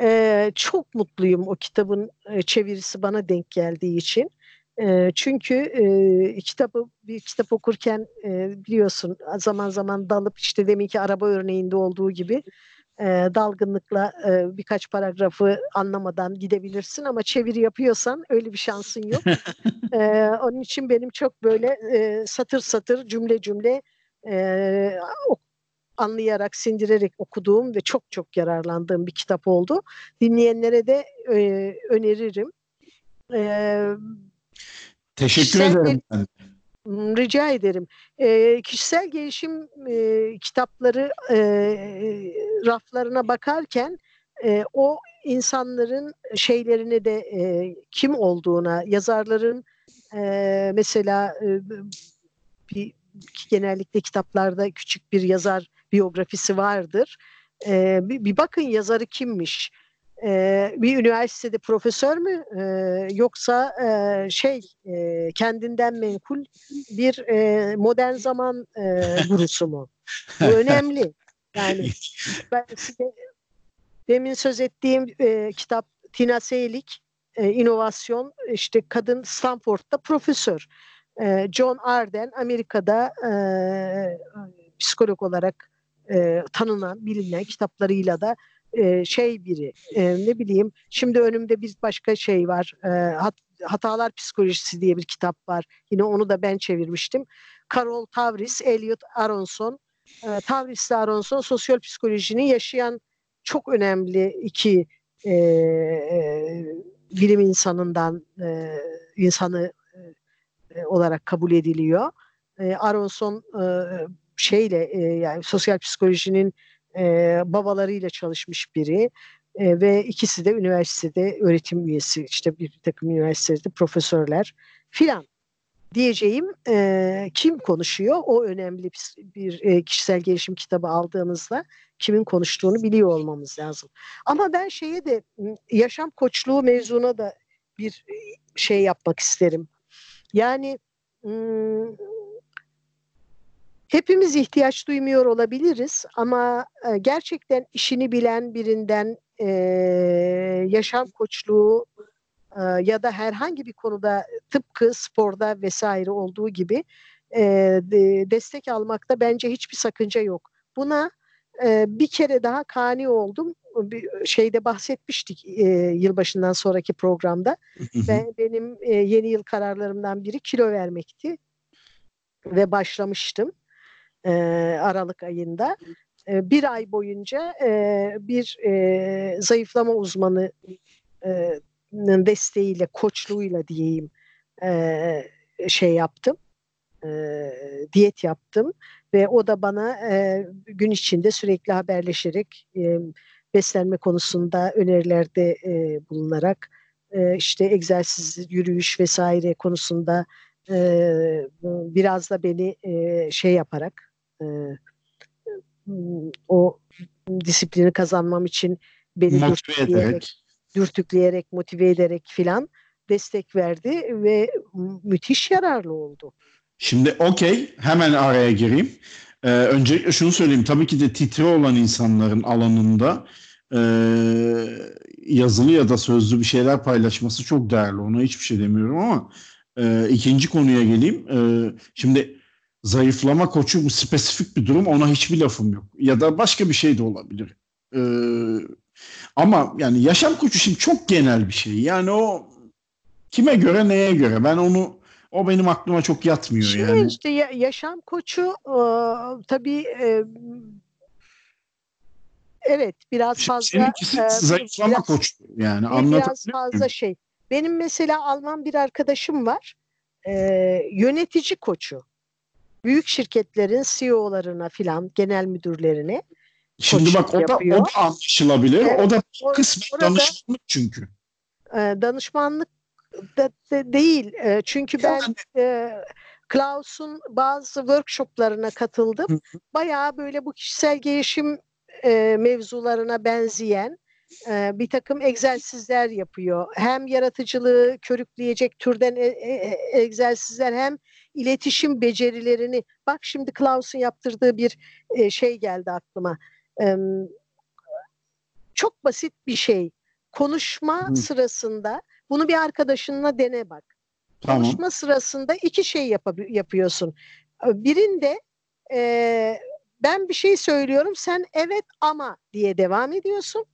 B: E, çok mutluyum o kitabın e, çevirisi bana denk geldiği için. E, çünkü e, kitabı bir kitap okurken e, biliyorsun zaman zaman dalıp işte deminki araba örneğinde olduğu gibi e, dalgınlıkla e, birkaç paragrafı anlamadan gidebilirsin ama çeviri yapıyorsan öyle bir şansın yok. e, onun için benim çok böyle e, satır satır cümle cümle e, anlayarak, sindirerek okuduğum ve çok çok yararlandığım bir kitap oldu. Dinleyenlere de e, öneririm.
A: E, Teşekkür ederim.
B: Rica ederim. E, kişisel gelişim e, kitapları e, raflarına bakarken e, o insanların şeylerini de e, kim olduğuna, yazarların e, mesela e, bir genellikle kitaplarda küçük bir yazar biyografisi vardır. E, bir, bir bakın yazarı kimmiş? E, bir üniversitede profesör mü e, yoksa e, şey e, kendinden menkul bir e, modern zaman e, gurusu mu? Bu önemli. Yani ben size demin söz ettiğim e, kitap Tina Seylik e, inovasyon işte kadın Stanford'da profesör. E, John Arden Amerika'da e, psikolog olarak e, tanınan, bilinen kitaplarıyla da e, şey biri e, ne bileyim şimdi önümde bir başka şey var e, hat, Hatalar Psikolojisi diye bir kitap var. Yine onu da ben çevirmiştim. Carol Tavris, Elliot Aronson. E, Tavris ile Aronson sosyal psikolojinin yaşayan çok önemli iki e, e, bilim insanından e, insanı e, olarak kabul ediliyor. E, Aronson e, şeyle e, yani sosyal psikolojinin e, babalarıyla çalışmış biri e, ve ikisi de üniversitede öğretim üyesi işte bir takım üniversitede profesörler filan diyeceğim e, kim konuşuyor o önemli bir, e, kişisel gelişim kitabı aldığımızda kimin konuştuğunu biliyor olmamız lazım. Ama ben şeye de yaşam koçluğu mevzuna da bir şey yapmak isterim. Yani Hepimiz ihtiyaç duymuyor olabiliriz ama e, gerçekten işini bilen birinden e, yaşam koçluğu e, ya da herhangi bir konuda tıpkı sporda vesaire olduğu gibi e, de, destek almakta bence hiçbir sakınca yok. Buna e, bir kere daha kani oldum. Bir şeyde bahsetmiştik e, yılbaşından sonraki programda. ben benim e, yeni yıl kararlarımdan biri kilo vermekti ve başlamıştım e, Aralık ayında. E, bir ay boyunca e, bir e, zayıflama uzmanı e, desteğiyle, koçluğuyla diyeyim e, şey yaptım. E, diyet yaptım ve o da bana e, gün içinde sürekli haberleşerek e, beslenme konusunda önerilerde e, bulunarak e, işte egzersiz, yürüyüş vesaire konusunda e, biraz da beni e, şey yaparak o disiplini kazanmam için beni motive ederek, dürtükleyerek, motive ederek filan destek verdi ve müthiş yararlı oldu.
A: Şimdi okey hemen araya gireyim. Ee, öncelikle şunu söyleyeyim. Tabii ki de titre olan insanların alanında e, yazılı ya da sözlü bir şeyler paylaşması çok değerli. Ona hiçbir şey demiyorum ama e, ikinci konuya geleyim. E, şimdi zayıflama koçu bu spesifik bir durum ona hiçbir lafım yok. Ya da başka bir şey de olabilir. Ee, ama yani yaşam koçu şimdi çok genel bir şey. Yani o kime göre neye göre ben onu o benim aklıma çok yatmıyor
B: şimdi
A: yani.
B: işte ya, yaşam koçu e, tabii e, evet biraz fazla
A: Seninkisi e, zayıflama biraz, koçu yani
B: biraz fazla şey. Benim mesela Alman bir arkadaşım var. E, yönetici koçu büyük şirketlerin CEO'larına filan genel müdürlerine
A: Şimdi bak o da, o da anlaşılabilir. Evet, o da o, kısmen danışmanlık çünkü.
B: E, danışmanlık da, da değil. E, çünkü ben e, Klaus'un bazı workshoplarına katıldım. Bayağı böyle bu kişisel gelişim e, mevzularına benzeyen e, bir takım egzersizler yapıyor. Hem yaratıcılığı körükleyecek türden e, e, egzersizler hem iletişim becerilerini bak şimdi Klaus'un yaptırdığı bir e, şey geldi aklıma. E, çok basit bir şey. Konuşma Hı. sırasında bunu bir arkadaşınla dene bak. Tamam. Konuşma sırasında iki şey yap- yapıyorsun. Birinde e, ben bir şey söylüyorum sen evet ama diye devam ediyorsun.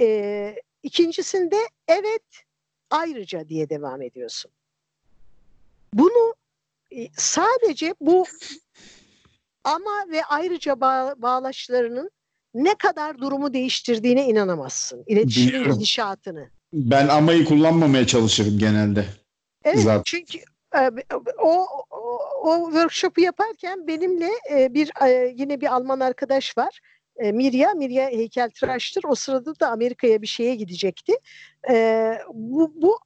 B: E, ikincisinde evet ayrıca diye devam ediyorsun. Bunu sadece bu ama ve ayrıca bağ, bağlaşlarının ne kadar durumu değiştirdiğine inanamazsın. İletişimin gidişatını.
A: Ben amayı kullanmamaya çalışırım genelde.
B: Evet Zaten. çünkü e, o, o, o workshop'u yaparken benimle e, bir yine bir Alman arkadaş var. Mirya, Mirya heykeltıraştır. O sırada da Amerika'ya bir şeye gidecekti. bu bu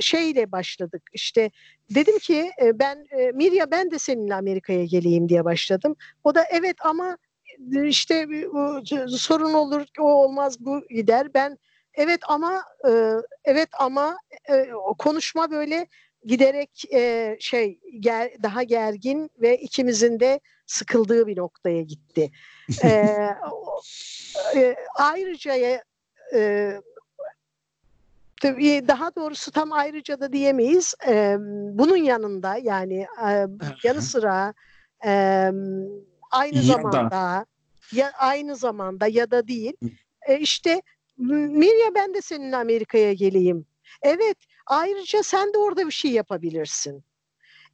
B: şeyle başladık. İşte dedim ki ben Mirya ben de seninle Amerika'ya geleyim diye başladım. O da evet ama işte sorun olur o olmaz bu gider. Ben evet ama evet ama konuşma böyle giderek şey daha gergin ve ikimizin de sıkıldığı bir noktaya gitti. e, e, ayrıca e, tabii daha doğrusu tam ayrıca da diyemeyiz. E, bunun yanında yani e, yanı sıra e, aynı ya zamanda da. ya aynı zamanda ya da değil. E, işte Mirya ben de seninle Amerika'ya geleyim. Evet, ayrıca sen de orada bir şey yapabilirsin.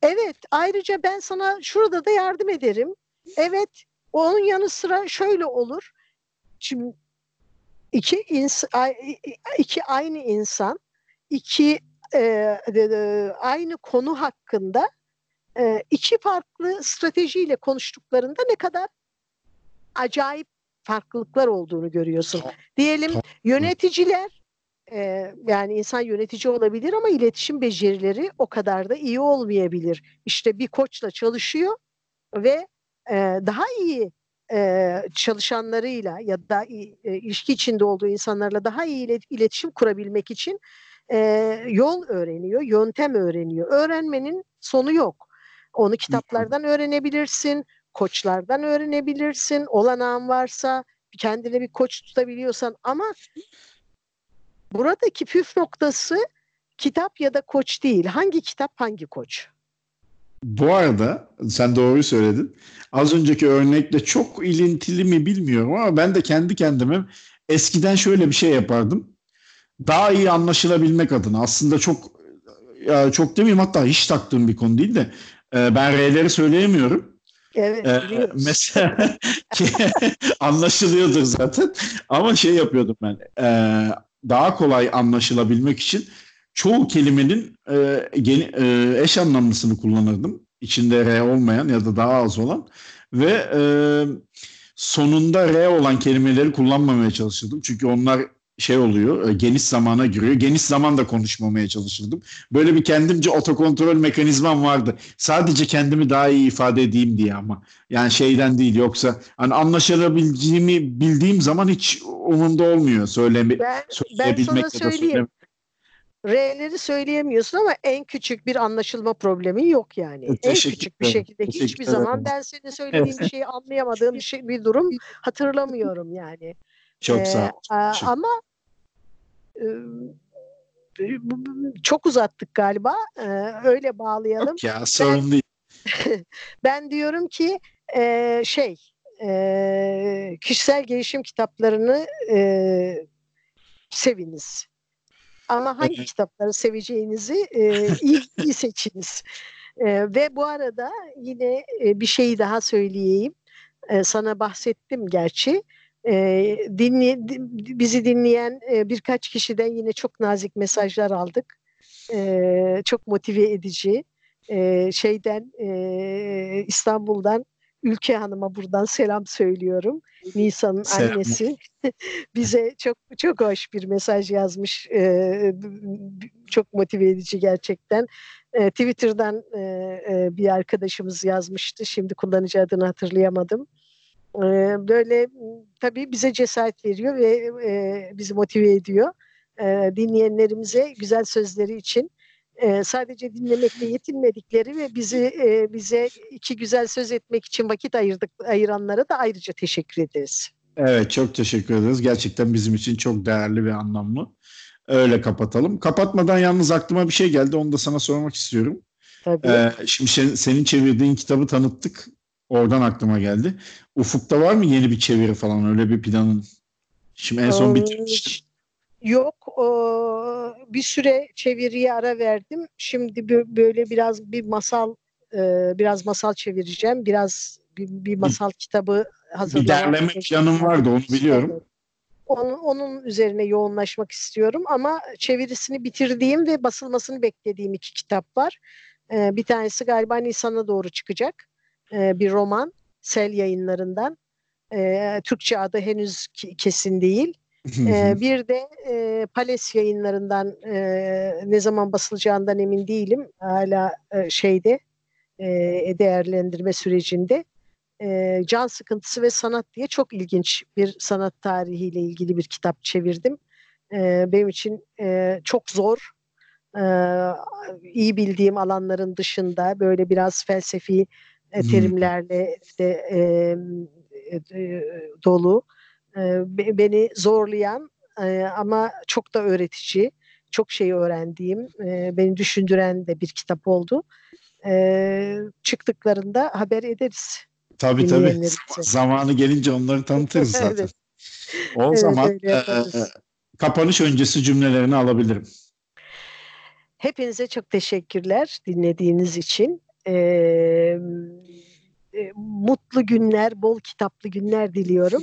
B: Evet, ayrıca ben sana şurada da yardım ederim. Evet, onun yanı sıra şöyle olur. Şimdi iki ins iki aynı insan iki e, aynı konu hakkında e, iki farklı stratejiyle konuştuklarında ne kadar acayip farklılıklar olduğunu görüyorsun. Diyelim yöneticiler e, yani insan yönetici olabilir ama iletişim becerileri o kadar da iyi olmayabilir. İşte bir koçla çalışıyor ve e, daha iyi e, çalışanlarıyla ya da e, ilişki içinde olduğu insanlarla daha iyi iletişim kurabilmek için e, yol öğreniyor, yöntem öğreniyor. Öğrenmenin sonu yok. Onu kitaplardan öğrenebilirsin, koçlardan öğrenebilirsin. Olanağın varsa kendine bir koç tutabiliyorsan ama buradaki püf noktası kitap ya da koç değil. Hangi kitap hangi koç?
A: Bu arada sen doğruyu söyledin. Az önceki örnekle çok ilintili mi bilmiyorum ama ben de kendi kendime eskiden şöyle bir şey yapardım. Daha iyi anlaşılabilmek adına aslında çok ya çok demeyeyim hatta hiç taktığım bir konu değil de e, ben R'leri söyleyemiyorum.
B: Evet, ee,
A: mesela anlaşılıyordur zaten ama şey yapıyordum ben e, daha kolay anlaşılabilmek için çoğu kelimenin e, geni, e, eş anlamlısını kullanırdım. İçinde R olmayan ya da daha az olan ve e, sonunda R olan kelimeleri kullanmamaya çalışırdım. Çünkü onlar şey oluyor, e, geniş zamana giriyor. Geniş zaman da konuşmamaya çalışırdım. Böyle bir kendimce otokontrol mekanizmam vardı. Sadece kendimi daha iyi ifade edeyim diye ama. Yani şeyden değil yoksa hani anlaşılabileceğimi bildiğim zaman hiç umurumda olmuyor söyleme,
B: ben, ben sana söyleyeyim. R'leri söyleyemiyorsun ama en küçük bir anlaşılma problemi yok yani. E, en küçük bir şekilde hiçbir zaman ben senin söylediğin bir şeyi anlayamadığım bir, şey, bir durum hatırlamıyorum yani.
A: Çok ee, sağ ol.
B: Çok. Ama e, çok uzattık galiba. Ee, öyle bağlayalım. Yok
A: ya sorun ben, değil.
B: ben diyorum ki e, şey e, kişisel gelişim kitaplarını e, seviniz. Ama hangi kitapları seveceğinizi e, iyi, iyi seçiniz. E, ve bu arada yine e, bir şeyi daha söyleyeyim. E, sana bahsettim gerçi. E, dinley, bizi dinleyen e, birkaç kişiden yine çok nazik mesajlar aldık. E, çok motive edici. E, şeyden e, İstanbul'dan Ülke Hanım'a buradan selam söylüyorum. Nisan'ın annesi. Bize çok çok hoş bir mesaj yazmış. Ee, çok motive edici gerçekten. Ee, Twitter'dan e, e, bir arkadaşımız yazmıştı. Şimdi kullanıcı adını hatırlayamadım. böyle tabii bize cesaret veriyor ve e, bizi motive ediyor. Dinleyenlerimize güzel sözleri için e, sadece dinlemekle yetinmedikleri ve bizi e, bize iki güzel söz etmek için vakit ayırdık ayıranlara da ayrıca teşekkür ederiz.
A: Evet çok teşekkür ederiz. Gerçekten bizim için çok değerli ve anlamlı. Öyle kapatalım. Kapatmadan yalnız aklıma bir şey geldi. Onu da sana sormak istiyorum. Tabii. Ee, şimdi sen, senin çevirdiğin kitabı tanıttık. Oradan aklıma geldi. Ufuk'ta var mı yeni bir çeviri falan öyle bir planın? Şimdi en son bitirmiştim.
B: Yok. bir süre çeviriye ara verdim. Şimdi böyle biraz bir masal biraz masal çevireceğim. Biraz bir, bir masal kitabı hazırlamak.
A: Bir derleme planım vardı onu biliyorum.
B: Onun, onun üzerine yoğunlaşmak istiyorum ama çevirisini bitirdiğim ve basılmasını beklediğim iki kitap var. bir tanesi galiba Nisan'a doğru çıkacak. bir roman. Sel yayınlarından. Türkçe adı henüz kesin değil ee, bir de e, Pales yayınlarından e, ne zaman basılacağından emin değilim. Hala e, şeyde e, değerlendirme sürecinde. E, Can Sıkıntısı ve Sanat diye çok ilginç bir sanat tarihiyle ilgili bir kitap çevirdim. E, benim için e, çok zor, e, iyi bildiğim alanların dışında böyle biraz felsefi e, terimlerle de e, e, dolu beni zorlayan ama çok da öğretici, çok şey öğrendiğim, beni düşündüren de bir kitap oldu. çıktıklarında haber ederiz.
A: Tabii tabii. Zamanı gelince onları tanıtırız zaten. evet. O evet, zaman e, kapanış öncesi cümlelerini alabilirim.
B: Hepinize çok teşekkürler dinlediğiniz için. Ee, mutlu günler, bol kitaplı günler diliyorum.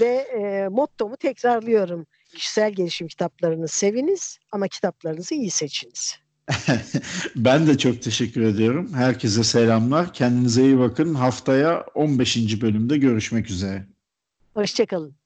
B: Ve e, mottomu tekrarlıyorum. Kişisel gelişim kitaplarını seviniz ama kitaplarınızı iyi seçiniz.
A: ben de çok teşekkür ediyorum. Herkese selamlar. Kendinize iyi bakın. Haftaya 15. bölümde görüşmek üzere.
B: Hoşçakalın.